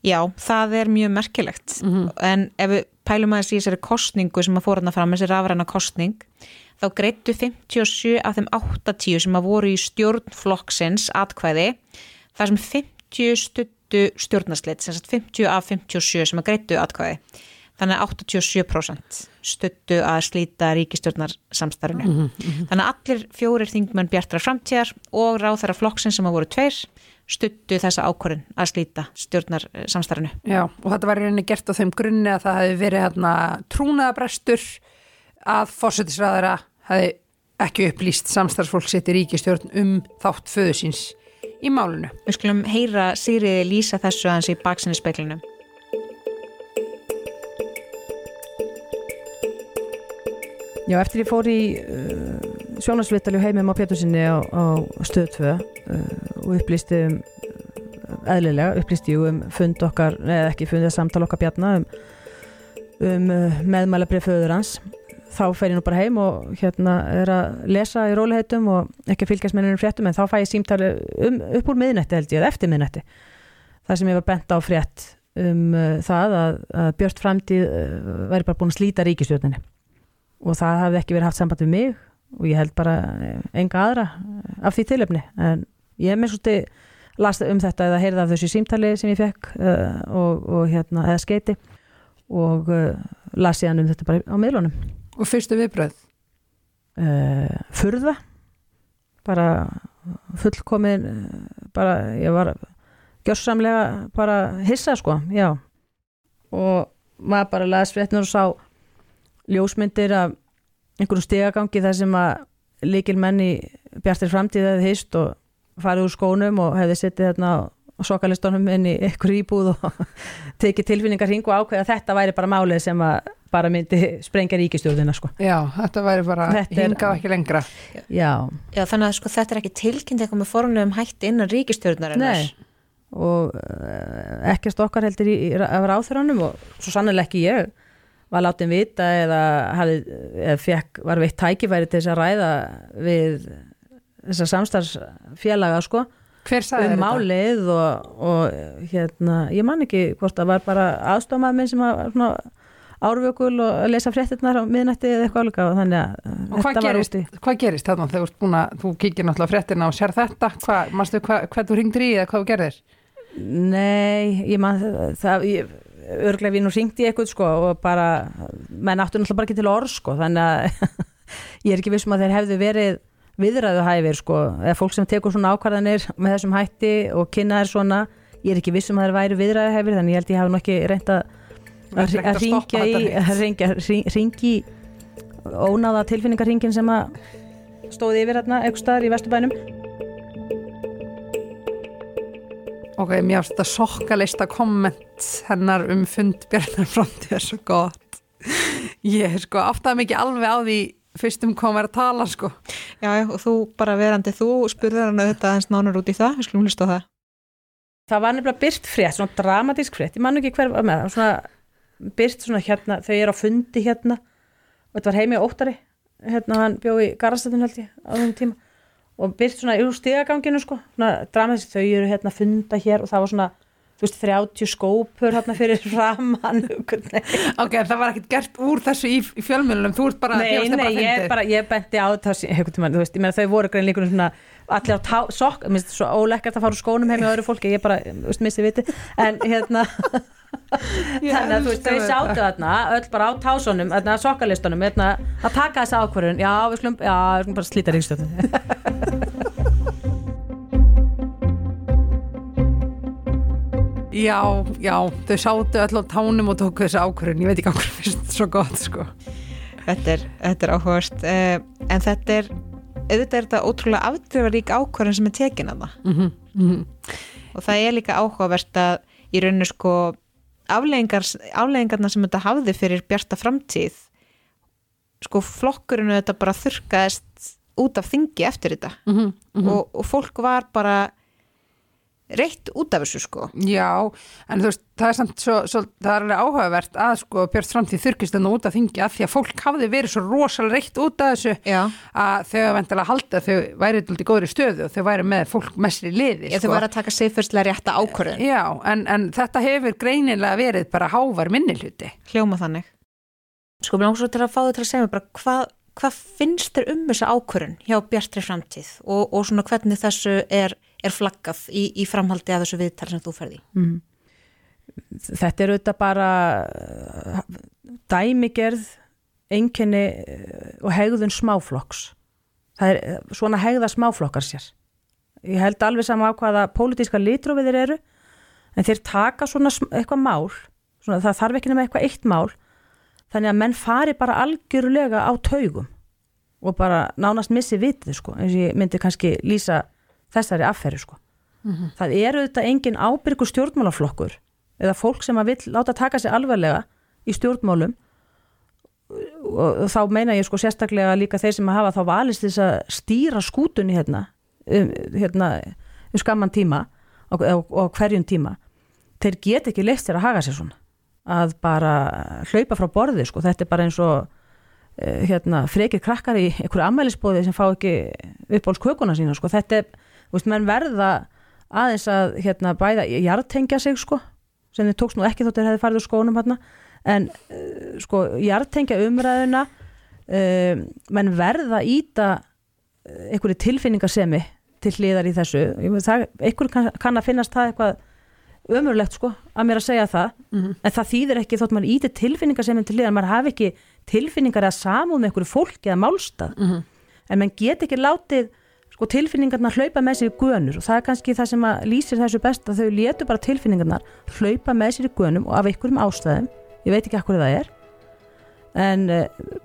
Já, það er mjög merkilegt en ef við pælum aðeins í þessari kostningu sem að fór hann fram, þessi rafræna kostning þá greittu 57 af þeim 80 sem að voru í stjórnflokksins atkvæði þar sem 50 stuttu stjórnarslit, sem sagt 50 af 57 sem að greittu atkvæði þannig að 87% stuttu að slíta ríkistjórnarsamstarfinu. Mhm, mhm. Þannig að allir fjórir þingmenn bjartra framtíðar og ráþæra flokksins sem að voru tveir stuttu þessa ákvörðun að slíta stjórnarsamstarfinu. Já, og þetta var í rauninni gert á þeim grunni að það hefði verið hérna trúnaðabrestur að fósettisræðara hefði ekki upplýst samstarfsfólk sitt í ríkistjórn um þátt föðu síns í málunu. Við skulum heyra Sigriði lýsa þessu aðeins í baksinni speklinu. Já, eftir ég fór í uh, sjónasvitali og heimum á Pétursinni á, á stöð 2 uh, og upplýsti um eðlilega, upplýsti um fund okkar, eða ekki fund eða samtal okkar bjarna um, um uh, meðmælabrið föður hans. Þá fer ég nú bara heim og hérna er að lesa í róliheitum og ekki fylgjast með nefnum fréttum en þá fæ ég símtali um, upp úr miðnætti held ég, eða eftir miðnætti. Það sem ég var bent á frétt um uh, það að, að Björn Framtíð uh, væri bara búin að slíta ríkistjórninni og það hafði ekki verið haft samband við mig og ég held bara eh, enga aðra eh, af því tilöfni en ég er með svolítið las um þetta eða heyrði af þessu símtali sem ég fekk uh, og, og hérna eða skeiti og uh, las síðan um þetta bara á miðlunum. Og fyrstu viðbröð? Uh, furða. Bara fullkomin bara ég var gjörsamlega bara hissa sko, já. Og maður bara las fréttinur og sá ljósmyndir af einhverjum stegagangi þar sem að líkil menn í bjartir framtíð hefði hýst og farið úr skónum og hefði sittið þarna á sokalistónum inn í einhver íbúð og tekið tilfinningar hring og ákveða að þetta væri bara málið sem að bara myndi sprengja ríkistjórnina sko. Já, þetta væri bara Þetta er- hingað ekki lengra. Já. Já, þannig að sko þetta er ekki tilkynnt eitthvað með formlegum hætti innan ríkistjórnarinnar. Nei, og uh, ekkert okkar heldur í, í, af ráþuranum og svo sannlega ekki ég var látin vita eða, hafði, eða fekk, var veitt tækifæri til þess að ræða við þessar samstarfsfélaga sko um málið og, og hérna, ég man ekki hvort það var bara aðstofmað minn sem var svona árvökul og að lesa fréttirnar á miðnætti eða eitthvað alveg og þannig að Og þetta var gerist, úti. hvað gerist þarna þegar að, þú kíkir náttúrulega á fréttina og sér þetta, hvað, manstu hvað, hvað þú ringdir í eða hvað þú gerðir? Nei, ég man það, ég, örglega við nú ringdi ég eitthvað sko og bara, menn áttu náttúrulega bara ekki til orð sko, þannig að ég er ekki vissum að þeir hefðu verið viðræðu hæfir sko, eða fólk sem tekur svona ákvarðanir með þessum hætti og kynna þær svona, ég er ekki vissum að þeir væri viðræðu hæfir, þannig ég held ég hafi nú ekki reynt að ringja í að ringja, ring- ringi ónáða tilfinningarhingin sem að stóði yfir hérna staðar í Vesturbænum Ok, mér finnst þetta sokkalista komment hennar um fund Bjarnar framtíð er svo gott. Ég sko aftaði mikið alveg á því fyrstum kom að tala sko. Já, og þú bara verandi þú spurður hann auðvitað hans nánur út í það, við skulum hlusta á það. Það var nefnilega byrt frétt, svona dramatísk frétt, ég man ekki hver var með það, svona byrt svona hérna, þau eru á fundi hérna og þetta var heimi á óttari, hérna hann bjó í Garastætun held ég á þessum tíma og byrt svona úr stigaganginu sko, svona dramatísk, þau eru hérna að funda hér og það var svona, þú veist, 30 skópur hérna fyrir raman. ok, það var ekkert gert úr þessu í, í fjölmjölunum, þú ert bara, Nei, nei, ég, fyndið. bara, ég benti á einhvern tímann, þú veist, ég meina þau voru grein líka svona allir á tá, sokk, mér finnst þetta svo ólekkert að fara úr skónum heim í öðru fólki, ég bara, þú veist, missi viti, en hérna, þannig að þú veist, þau þetta. þarna, öll bara á tásunum, þarna, sokkalistunum, hérna, að taka þessa ákvörðun, já, við skulum, já, við skulum bara slíta ríkstjóðinu. Já, já, þau sátu öll á tánum og tóku þessu ákvörðun, ég veit ekki ákvörðun þetta svo gott sko. Þetta er, þetta er áhugast, uh, en þetta er, auðvitað er þetta ótrúlega afdrifarík ákvörðan sem er tekin að það. Mm -hmm. Og það er líka áhugavert að í rauninu sko afleðingar, afleðingarna sem þetta hafði fyrir bjarta framtíð, sko flokkurinu þetta bara þurrkaðist út af þingi eftir þetta Mhm, mhm. Og, og fólk var bara reitt út af þessu sko. Já, en þú veist, það er samt svo, svo það er alveg áhugavert að sko Björn Framtíð þurkist enn út af þingi að því að fólk hafði verið svo rosalega reitt út af þessu Já. að þau að vendilega halda að þau væri til góðri stöðu og þau væri með fólk mestri liði Ég þau væri að taka siðfyrstlega rétta ákvörðun. Já, en, en þetta hefur greinilega verið bara hávar minnilhuti Hljóma þannig. Sko, mér langar svo til að fá þau til að segja mér bara hvað hva finnst þér um þessa ákvörðun hjá Bjartri framtíð og, og svona hvernig þessu er, er flaggað í, í framhaldi af þessu viðtal sem þú ferði? Mm. Þetta er auðvitað bara dæmigerð, einkenni uh, og hegðun smáflokks. Það er uh, svona hegða smáflokkar sér. Ég held alveg sama á hvaða pólitíska litrófið þeir eru, en þeir taka svona eitthvað mál, svona, það þarf ekki nema eitthvað eitt mál, þannig að menn fari bara algjörlega á taugum og bara nánast missi vitið, sko, eins og ég myndi kannski lýsa þessari afferri, sko. Mhm. Það er auðvitað engin ábyrgur stjórnmálaflokkur eða fólk sem að vill láta taka sig alvarlega í stjórnmálum og, þá meina ég sko sérstaklega líka þeir sem að hafa þá valist þess að stýra skútunni hérna, um, hérna um skamman tíma og, og, og hverjum tíma þeir get ekki leist þér að haga sér svona að bara hlaupa frá borði sko, þetta er bara eins og eh, hérna, frekir krakkar í einhverju ammælisbóði sem fá ekki uppáhalds kökuna sína sko. þetta er, þú veist, menn verða aðeins að hérna, bæða jartengja sig sko, sem þið tókst nú ekki þótt þeir hefði farið úr skónum hérna en uh, sko, jartengja umræðuna um, menn verða að íta uh, einhverju tilfinningasemi til hliðar í þessu. Ég einhverju kann, kann að finnast það eitthvað ömurlegt sko að mér að segja það. Mhm. en það þýðir ekki þótt maður íti tilfinningasemin til hliðar, maður hafi ekki tilfinningar eða samúð með einhverju fólki eða málstað. Mhm. en menn get ekki látið sko tilfinningarnar hlaupa með sér í gönur og það er kannski það sem að lýsir þessu best að þau létu bara tilfinningarnar hlaupa með sér í gönum og af einhverjum ástæðum. Ég veit ekki akkur það er. En uh,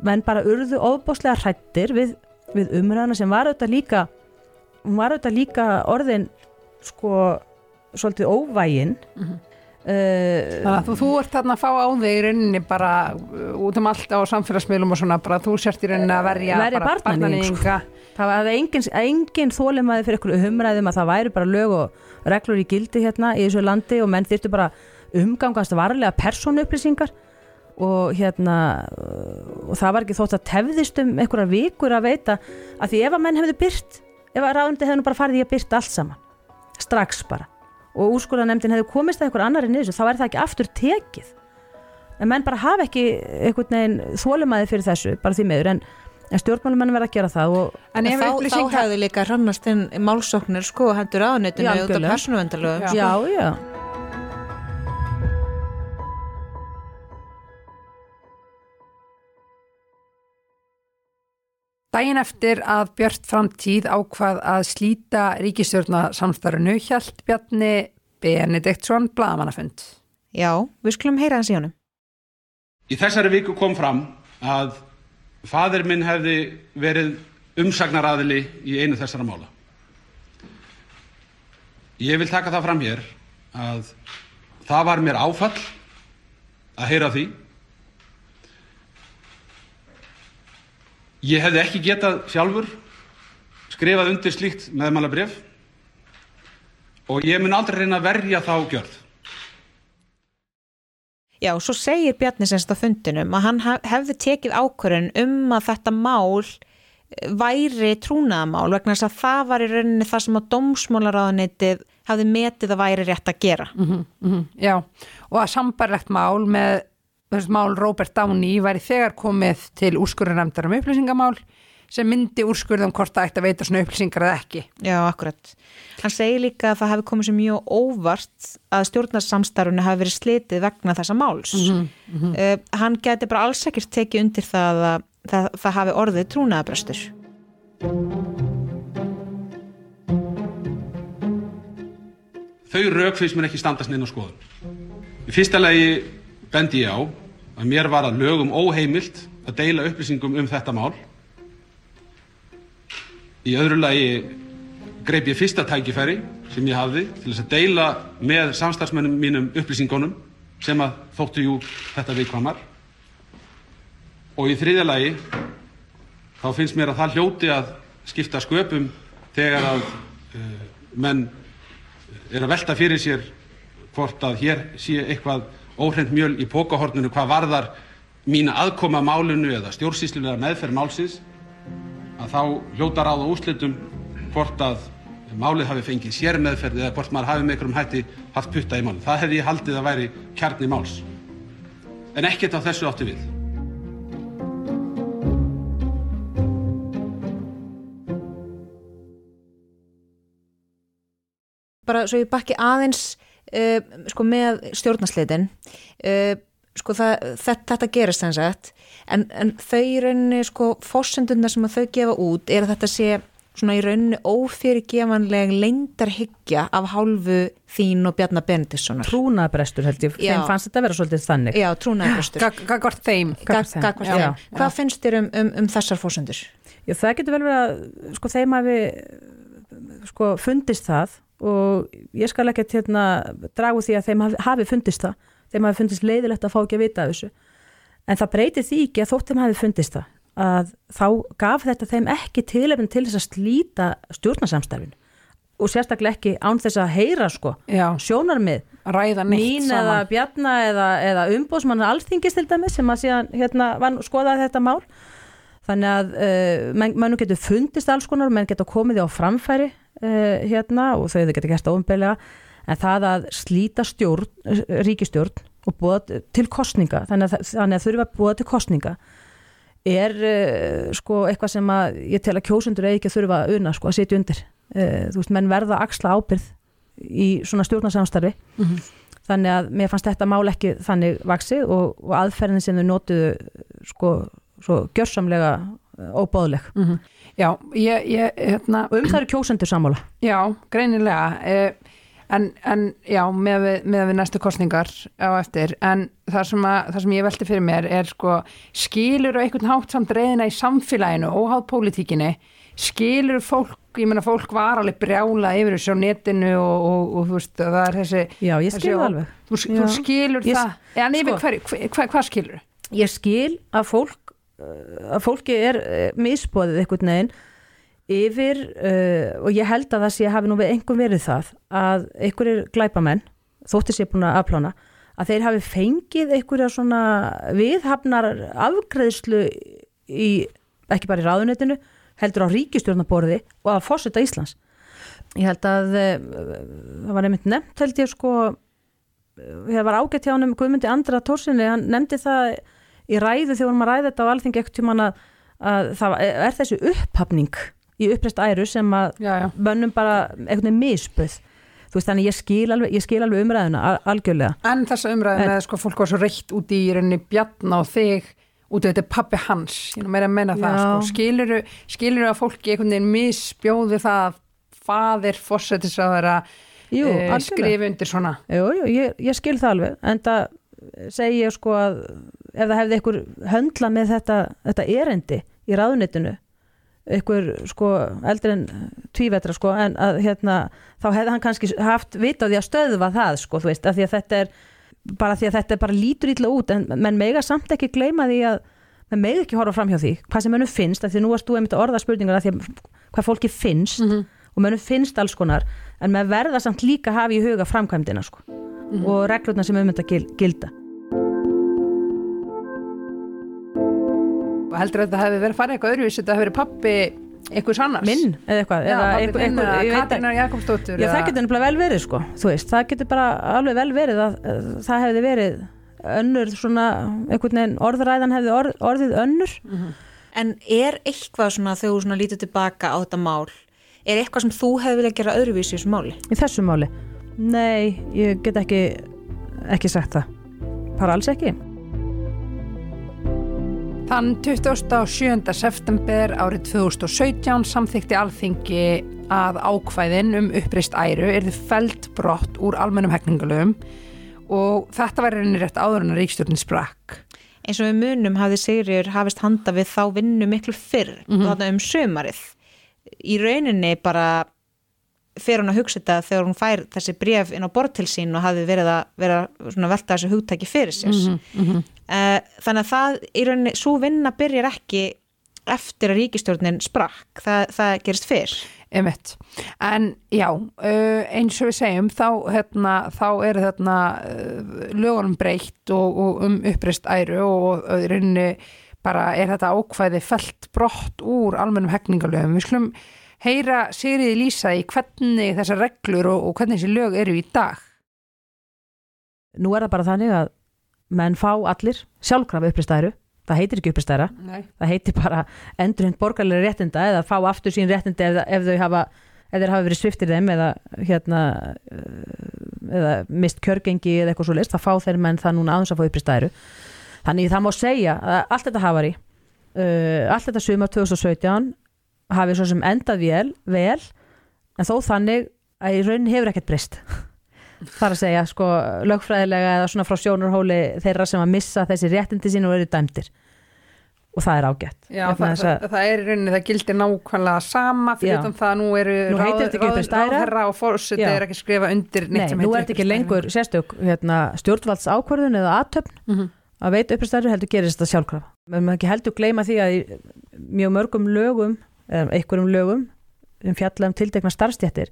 menn bara urðu ofbáslega hrættir við, við umræðana sem var auðvitað líka hún var auðvitað líka orðin sko svolítið óvægin. Mhm. Uh, þú, þú ert þarna að fá á þig í rauninni bara uh, út um allt á samfélagsmiðlum og svona bara þú sért í rauninni að verja, verja barnaníðing barnaníðinga. sko. það var engin, engin þólimaði fyrir ykkur umræðum að það væri bara lög og reglur í gildi hérna í þessu landi og menn þyrftu bara umgangast varlega persónuupplýsingar og hérna uh, og það var ekki þótt að tefðist um einhverjar vikur að veita að því ef að menn hefðu byrt ef að ráðundi hefðu bara farið í að byrta allt saman strax bara og úrskurðanemdin hefðu komist að einhver annar í niður þá er það ekki aftur tekið. En menn bara hafa ekki einhvern veginn þólimaði fyrir þessu, bara því meður en, en stjórnmálumenn verða að gera það og En þá, þá hefðu líka rannast inn málsóknir sko hendur aðnötinu Já, út af algjörlega. persónuvendalögum já, já, Dæin eftir að Björt framtíð ákvað að slíta ríkistjórnasamstarfinu hjælt Bjarni Benediktsson blagamannafund. Já, við skulum heyra hans í honum Í þessari viku kom fram að fadir minn hefði verið umsagnaraðili í einu þessara mála. Ég vil taka það fram hér að það var mér áfall að heyra því. Ég hefði ekki getað sjálfur skrifað undir slíkt meðmálabrif og ég mun aldrei reyna að verja þá gjörð. Já, svo segir Bjarni semst á fundinum að hann hefði tekið ákvörðun um að þetta mál eh, væri trúnaðamál vegna þess að það var í rauninni það sem að dómsmálaráðanetið hafði metið að væri rétt að gera. Mhm, mhm, já, og að sambarlegt mál með mál Robert Downey væri þegar komið til úrskurðarnefndar um upplýsingamál sem myndi úrskurðum hvort það ætti að veita svona upplýsingar eða ekki. Já, akkurat. Hann segir líka að það hefði komið sér mjög óvart að stjórnarsamstarfunni hafi verið slitið vegna þessa máls. Mhm, mhm. Uh, hann geti bara alls ekkert tekið undir það að það, það hafi orðið trúnaðabrestur. Þau rauk finnst mér ekki standast neina skoðun. Í fyrsta lagi bendi ég á að mér var að lögum óheimilt að deila upplýsingum um þetta mál. Í öðru lagi greip ég fyrsta tækifæri sem ég hafði til þess að deila með samstarfsmennum mínum upplýsingunum sem að þóttu jú þetta viðkvamar. Og í þriðja lagi þá finnst mér að það hljóti að skipta sköpum þegar að uh, menn er að velta fyrir sér hvort að hér sé eitthvað óhreint mjöl í pókahorninu hvað varðar mína aðkoma að málinu eða stjórnsýslulega meðferð málsins að þá hljóta ráð og úrslitum hvort að málið hafi fengið sér meðferð eða hvort maður hafi með einhverjum hætti haft putta í málið. Það hefði ég haldið að væri kjarni máls. En ekkert á þessu áttu við. bara svo ég bakki aðeins uh, sko með stjórnarslitin uh, sko það, þetta, þetta gerist þannig að en, en þau í rauninni sko fórsenduna sem að þau gefa út er að þetta sé svona í rauninni ófyrirgefanleg leindarhyggja af hálfu þín og Bjarnar Benediktssonar Trúnaðbrestur held ég, Já. þeim fannst þetta að vera svolítið þannig Já, trúnaðbrestur Gagvart þeim Gagvart þeim. Já. Hvað finnst þér um, um, um þessar fórsendur? Já, það getur vel verið að sko þeim hafi sko fundist það og ég skal ekki hérna dragu því að þeim hafi, fundist það. Þeim hafi fundist leiðilegt að fá ekki að vita af þessu. En það breytir því ekki að þótt þeim hafi fundist það að þá gaf þetta þeim ekki tilefn til þess að slíta stjórnarsamstarfin og sérstaklega ekki án þess að heyra sko Já. sjónarmið. Mín saman. eða Bjarna eða, eða umbóðsmann alþingis til dæmis sem að síðan hérna var skoðað þetta mál. Þannig að uh, menn, menn getur fundist alls konar menn getur komið því á framfæri uh, hérna og þau þau getur gert óumbelega en það að slíta stjórn, uh, ríkistjórn og búa til kostninga þannig að, þannig að þurfa að búa til kostninga er uh, sko eitthvað sem að ég tel að kjósundur eigi ekki að þurfa að una sko að sitja undir uh, þú veist, menn verða að axla ábyrð í svona stjórnarsamstarfi Mhm. þannig að mér fannst þetta mál ekki þannig vaksið og, og aðferðin sem þau notuðu sko svo gjörsamlega uh, óbóðleg Mhm. Já, ég, ég hérna, og um það eru kjósendur sammála Já, greinilega eh, en, en já, með við, með við næstu kostningar á eftir en það sem, að, það sem ég velti fyrir mér er sko, skilur á einhvern hátt samt reyðina í samfélaginu, óháð pólitíkinni skilur fólk, ég meina fólk var alveg brjála yfir þessu á netinu og, og, og þú veist, það er þessi Já, ég skil þessi- það alveg. Þú, þú skilur Ég- það en yfir sko- hverju, hva, hva, hvað skilur? ég skil að fólk að fólki er uh, misbóðið einhvern veginn yfir uh, og ég held að það sé hafi nú við einhver verið það að einhverjir glæpamenn þóttir sé búin að afplána að þeir hafi fengið einhverja svona viðhafnar afgreðslu í, ekki bara í ráðunetinu heldur á ríkistjórnaborði og að fórseta Íslands. Ég held að uh, það var einmitt nefnt held ég sko það var ágætt hjá hann um Guðmundi Andra Tórsinni, hann nefndi það í ræðu þegar að ræða þetta á alþingi ekkert tímann að, að það er þessi upphafning í uppreist æru sem að já, já. mönnum bara einhvern veginn misböð þú veist þannig ég skil alveg, ég skil alveg umræðuna al- algjörlega En þessa umræði En- sko fólk var svo reitt út í rauninni bjarna og þig út af þetta pappi hans, ég meira að menna það Já. sko. skiluru, skiluru að fólki einhvern veginn misbjóði það að faðir fórsetis að vera Jú, eh, algjörlega. skrifa undir svona Jú, jú, ég, ég skil það alveg en það segi ég sko að ef það hefði einhver höndla með þetta, þetta erendi í ráðunitinu einhver sko eldri en tvívetra sko en að hérna þá hefði hann kannski haft vit á því að stöðva það sko þú veist að því að þetta er bara því að þetta er bara lítur ítla út en menn mega samt ekki gleyma því að menn mega ekki horfa fram hjá því hvað sem mönnum finnst, af því að nú varst þú einmitt að orða spurningar af því að hvað fólki finnst og mönnum finnst alls konar en með verða samt líka að hafa í huga framkvæmdina sko og reglurna sem um þetta gil, gilda. Og heldur að þetta hefði verið farið eitthvað öðruvísi þetta hefði verið pappi einhvers annars? Minn eða eitthvað Já, eða pabbi einhver- þinn einhver- eða ég veit Katrínar Jakobsdóttur Já, það getur vel verið sko, þú veist, það getur bara alveg vel verið að uh, það hefði verið önnur svona, einhvern veginn orðræðan hefði orð, orðið önnur. En er eitthvað svona þegar þú svona lítið tilbaka á þetta mál er eitthvað sem þú hefði viljað gera öðruvísi í þessu máli? í þessu máli. Nei, ég get ekki ekki sagt það. Bara alls ekki. Þann 27. september árið 2017 samþykti alþingi að ákvæðin um uppreist æru er þið feld brott úr almennum hekningalöfum og þetta var reyni rétt áður en að ríkstjórnin sprakk. Eins og við munum hafði Sigriður hafist handa við þá vinnu miklu fyrr og þarna um sömarið. Í rauninni bara fer hún að hugsa þetta þegar hún fær þessi bref inn á borð til sín og hafði verið að vera svona velta þessu hugtæki fyrir sér. Mhm, mhm. Eh, Þannig að það í rauninni, svo vinna byrjar ekki eftir að ríkistjórnin sprakk, það, það gerist fyrr. Emitt. En já, uh, eins og við segjum, þá, hérna, þá er þarna uh, lögunum breytt og, og um uppreist æru og, rauninni bara er þetta ákvæði felt brott úr almennum hegningalöfum. Við skulum heyra Sigriði Lísa í hvernig þessar reglur og, og hvernig þessi lög eru í dag. Nú er það bara þannig að menn fá allir sjálfkrafa uppristæru. Það heitir ekki uppristæra. Nei. Það heitir bara endurhund borgarlega réttinda eða fá aftur sín réttindi ef, ef þau hafa þeir hafa verið sviftir þeim eða hérna uh, eða mist kjörgengi eða eitthvað svo list, þá fá þeir menn það núna aðeins að fá uppristæru. Þannig það má segja að allt þetta hafari uh, allt þetta sumar 2017 hafi svo sem endað vel, vel en þó þannig að í raunin hefur ekkert breyst þar að segja sko lögfræðilega eða svona frá sjónurhóli þeirra sem að missa þessi réttindi sín og eru dæmdir og það er ágætt Já, það, það, það er í rauninni, það gildir nákvæmlega sama fyrir utan það að nú eru Nú æra. ráðherra og fórseti Já. er ekki skrifa undir neitt Nei, sem nú heitir er þetta ekki lengur sérstök hérna, stjórnvalds ákvörðun eða aðtöfn Mhm. að veit uppristæru heldur gerist þetta sjálfkrafa. Men maður ekki heldur gleyma því að í mjög mörgum lögum eða einhverjum lögum sem fjalla um tildekna starfstjættir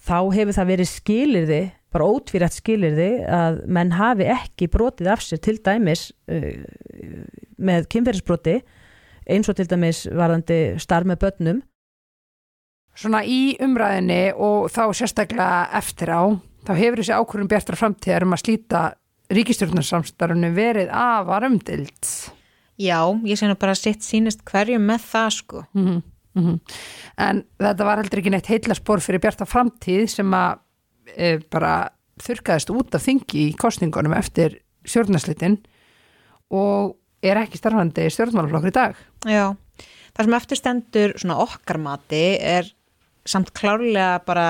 þá hefur það verið skilirði bara ótvírætt skilirði að menn hafi ekki brotið af sér til dæmis uh, með kynferðisbroti eins og til dæmis varðandi starf með börnum Svona í umræðinni og þá sérstaklega eftir á, þá hefur þessi ákvörðum bjartra framtíðar um að slíta ríkistjórnarsamstarfinu verið afar umdild. Já, ég nú bara sitt sínist hverju með það sko. Mm En þetta var heldur ekki neitt heillaspor fyrir bjarta framtíð sem að e, bara þurkaðist út af þingi í kostningunum eftir stjórnarslitin og er ekki starfandi stjórnmálaflokkur í dag. Já, það sem eftir stendur svona okkar mati er samt klárlega bara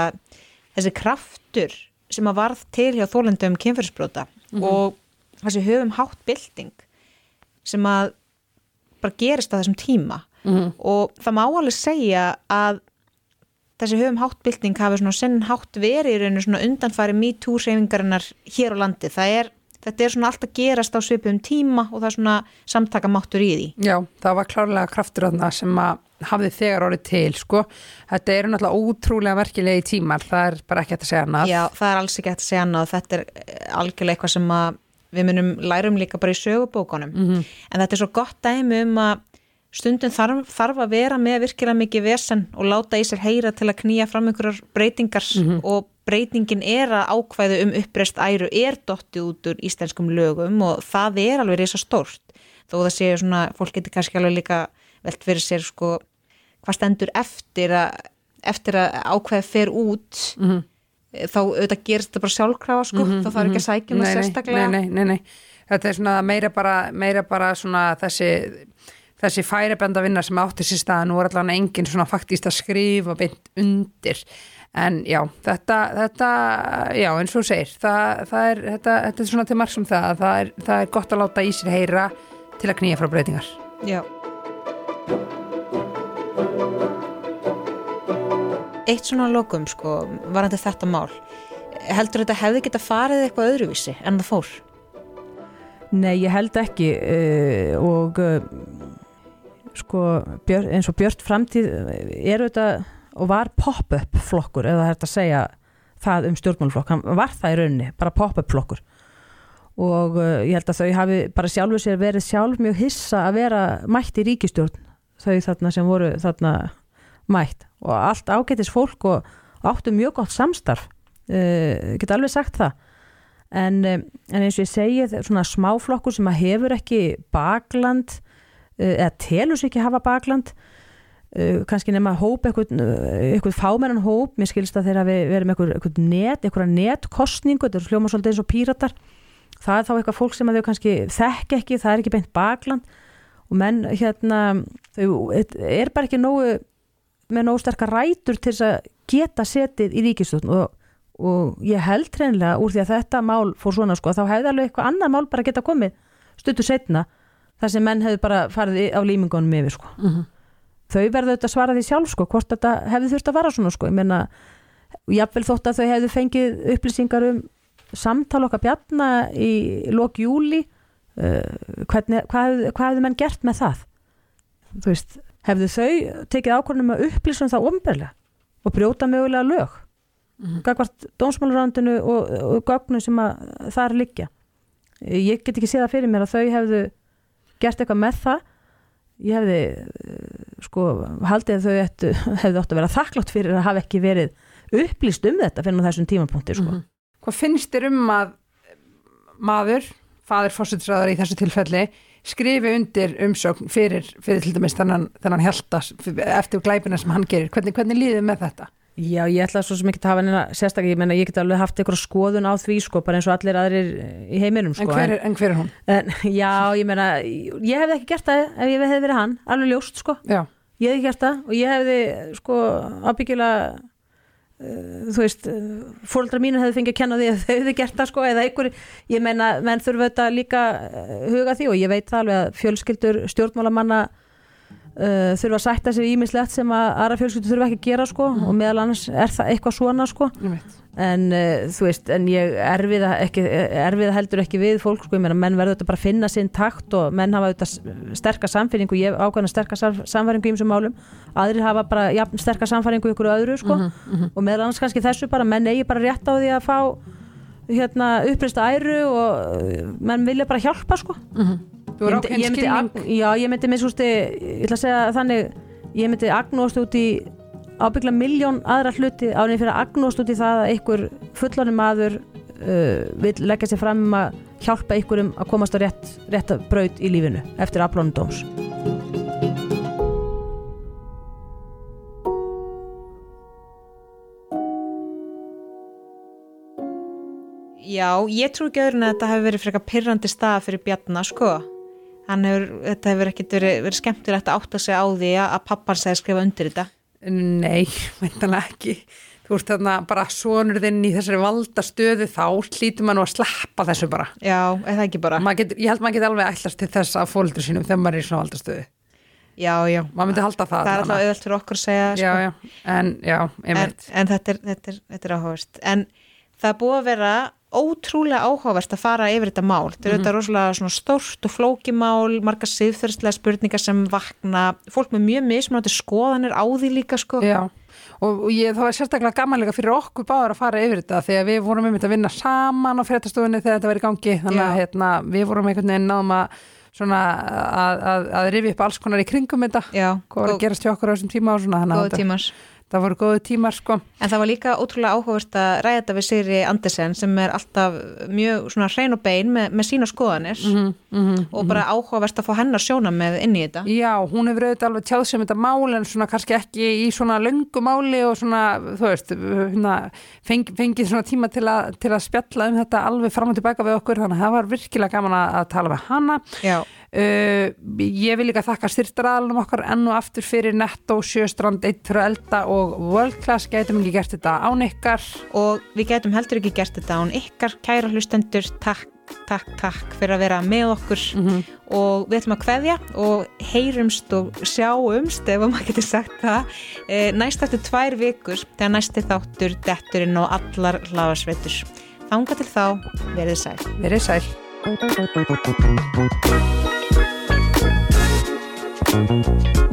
þessi kraftur sem að varð til hjá þólendum kynferðisbrota Mhm. og þessi höfum hátt bylting sem að bara gerist á þessum tíma Mhm. og það má alveg segja að þessi höfum hátt bylting hafi svona sinn hátt verið í rauninu svona undanfæri MeToo reyfingarinnar hér á landi. Það er, þetta er svona allt að gerast á svipum tíma og það er svona samtakamáttur í því. Já, það var klárlega kraftur að það sem að hafði þegar orðið til, sko. Þetta eru náttúrulega ótrúlega merkilegi tímar, það er bara ekki hægt að segja annað. Já, það er alls ekki hægt að segja annað þetta er eh, algjörlega eitthvað sem að við munum lærum líka bara í sögubókunum Mhm. en þetta er svo gott dæmi um að stundum þarf, þarf að vera með virkilega mikið vesen og láta í sér heyra til að knýja fram einhverjar breytingar Mhm. og breytingin er að ákvæðu um uppreist æru er dottið út úr íslenskum lögum og það er alveg reysa stórt þó það séu svona, fólk getur kannski alveg líka velt fyrir sér sko hvað stendur eftir að eftir að ákveða fer út Mhm. Þá auðvitað gerist þetta bara sjálfkrafa sko, Mhm, þá þarf ekki að mhm. sækja um það sérstaklega Nei, nei, nei, nei. Þetta er svona meira bara, meira bara svona þessi þessi færibenda vinna sem átti sér stað nú er allan engin svona faktist að skrifa beint undir en já, þetta, þetta já, eins og þú segir það, það er, þetta, þetta er svona til marg sem það að það er, það er gott að láta í sér heyra til að knýja frá breytingar Já. Eitt svona lokum sko, varandi þetta mál. Heldur þetta hefði geta farið eitthvað öðruvísi en það fór? Nei, ég held ekki uh, og uh, sko björ, eins og Björn framtíð er þetta og var pop-up flokkur eða þetta að segja það um stjórnmálflokk, hann var það í rauninni bara pop-up flokkur. Og uh, ég held að þau hafi bara sjálfur sér verið sjálf mjög hissa að vera mætt í ríkistjórn þau þarna sem voru þarna mætt og allt ágætis fólk og áttu mjög gott samstarf. Uh, get alveg sagt það. En, um, en eins og ég segi svona smáflokkur sem að hefur ekki bakland uh, eða telur sér ekki hafa bakland uh, kannski nema hóp eitthvað, fámennan hóp, mér skilst að þeirra við verum eitthvað net, eitthvað netkostningu þetta er hljóma svolítið eins og píratar. Það er þá eitthvað fólk sem að þau kannski þekk ekki, það er ekki beint bakland. Og menn hérna þau er bara ekki nógu með nógu sterkar rætur til þess að geta setið í ríkistjóðn og, og ég held hreinlega úr því að þetta mál fór svona sko, þá hefði alveg eitthvað annað mál bara geta komið stuttu setna þar sem menn hefði bara farið á límingunum yfir sko. mm -hmm. þau verðu auðvitað að svara því sjálf sko, hvort þetta hefði þurft að vara svona sko, ég menna jáfnvel þótt að þau hefðu fengið upplýsingar um samtal okkar bjarna í lok júli uh, hvernig, hvað, hvað hefðu menn gert með það þú veist hefðu þau tekið ákvörnum að upplýsa um það omberlega og brjóta mögulega lög mm -hmm. gagvart dómsmálarandinu og, og gögnu sem að þar liggja ég get ekki séð það fyrir mér að þau hefðu gert eitthvað með það ég hefði sko haldið að þau eftir, hefðu ótt að vera þakklátt fyrir að hafa ekki verið upplýst um þetta fyrir þessum tímapunkti sko. mm -hmm. Hvað finnst þér um að maður, fadur fórsættisræðar í þessu tilfelli skrifi undir umsögn fyrir, fyrir til dæmis þennan, þennan heldas eftir glæpina sem hann gerir, hvernig, hvernig líðið með þetta? Já, ég ætla svo sem ekki að hafa neina sérstaklega, ég menna ég get alveg haft eitthvað skoðun á því sko, bara eins og allir aðrir í heiminum sko. En hver er, en hver er hún? En, já, ég menna, ég hefði ekki gert það ef ég hefði verið hann, alveg ljóst sko já. ég hefði gert það og ég hefði sko ábyggilega uh, þú veist, fólkdra mínu hefði fengið að kenna því að þau hefði gert það sko eða einhver, ég menna, menn þurfa þetta líka huga því og ég veit það alveg að fjölskyldur stjórnmálamanna Uh, þurfa að sætta sér ímislegt sem að aðra fjölskyldu þurfa ekki að gera sko mm. og meðal annars er það eitthvað svona sko mm. en uh, þú veist, en ég erfiða, ekki, erfiða heldur ekki við fólk sko, ég meina menn verður þetta bara að finna sinn takt og menn hafa þetta sterkar samfæringu ég ákvæmna sterkar samfæringu í þessum málum aðrir hafa bara ja, sterkar samfæringu ykkur öðru sko mm -hmm. og meðal annars kannski þessu bara, menn eigi bara rétt á því að fá hérna uppreista æru og menn vilja bara hjálpa sko -hmm. Myndi, ég myndi, ag, já, ég myndi misústi, ég ætla að segja þannig ég myndi agnóst út í ábyggla miljón aðra hluti ánið fyrir að agnóst út í það að einhver fullanum maður uh, vil leggja sér fram um að hjálpa einhverjum að komast á rétt, rétt braut í lífinu eftir afplánum dóms. Já, ég trú ekki öðrun að þetta hefur verið frekar pyrrandi stað fyrir Bjarnar sko Hefur, þetta hefur ekkert verið, verið skemmtilegt að átta sig á því að pappan segði skrifa undir þetta. Nei, veintanlega ekki. Þú ert þarna bara sonur þinn í þessari valda stöðu þá hlýtur maður að sleppa þessu bara. Já, eða ekki bara? Get, Ég held maður geti alveg ætlast til þess að fóldur sínum þegar maður er í svona valda stöðu Já, já. Maður myndi halda það Það er alltaf auðvöld fyrir okkur að segja Já, sko. já, en, já, en, en þetta er, er, er áhugavert. En það búið að vera ótrúlega áhugavert að fara yfir þetta mál. Þetta er Mhm. auðvitað rosalega svona stórt og flókimál margar siðferðslega spurningar sem vakna fólk með mjög mismunandi skoðanir á því líka sko. Já, og, ég, það var sérstaklega gamanlega fyrir okkur báður að fara yfir þetta þegar við vorum einmitt að vinna saman á fréttastofunni þegar þetta var í gangi. Þannig að hérna, við vorum einhvern veginn náðum að svona að, að, að rifi upp alls konar í kringum þetta hvað var að gerast hjá okkur á þessum tíma og svona þannig að það voru góðu tímar sko En það var líka ótrúlega áhugavert að ræða þetta við Sigri Andersen sem er alltaf mjög svona hrein og bein með, með sína skoðanir Mhm, mhm, og bara áhugavert að fá hennar sjóna með inn í þetta. Já, hún hefur auðvitað alveg tjáð sem þetta mál en svona kannski ekki í svona löngu máli og svona, þú veist, hérna, feng, fengið svona tíma til, a, til að spjalla um þetta alveg fram og tilbaka við okkur þannig að það var virkilega gaman að, að tala með hana. Já. Uh, ég vil líka þakka styrtaraðalunum okkar enn og aftur fyrir Netto, Sjöstrand, Eitt fyrir Elda og World Class. Gætum ekki gert þetta án ykkar. Og við gætum heldur ekki gert þetta án ykkar kæra hlustendur, takk, takk, takk fyrir að vera með okkur. Og við ætlum að kveðja og heyrumst og sjáumst ef maður getur sagt það eh, næst eftir tvær vikur þegar næsti þáttur detturinn og allar hlaðarsveitur þanga til þá, verið sæl. Verið sæl Thank you.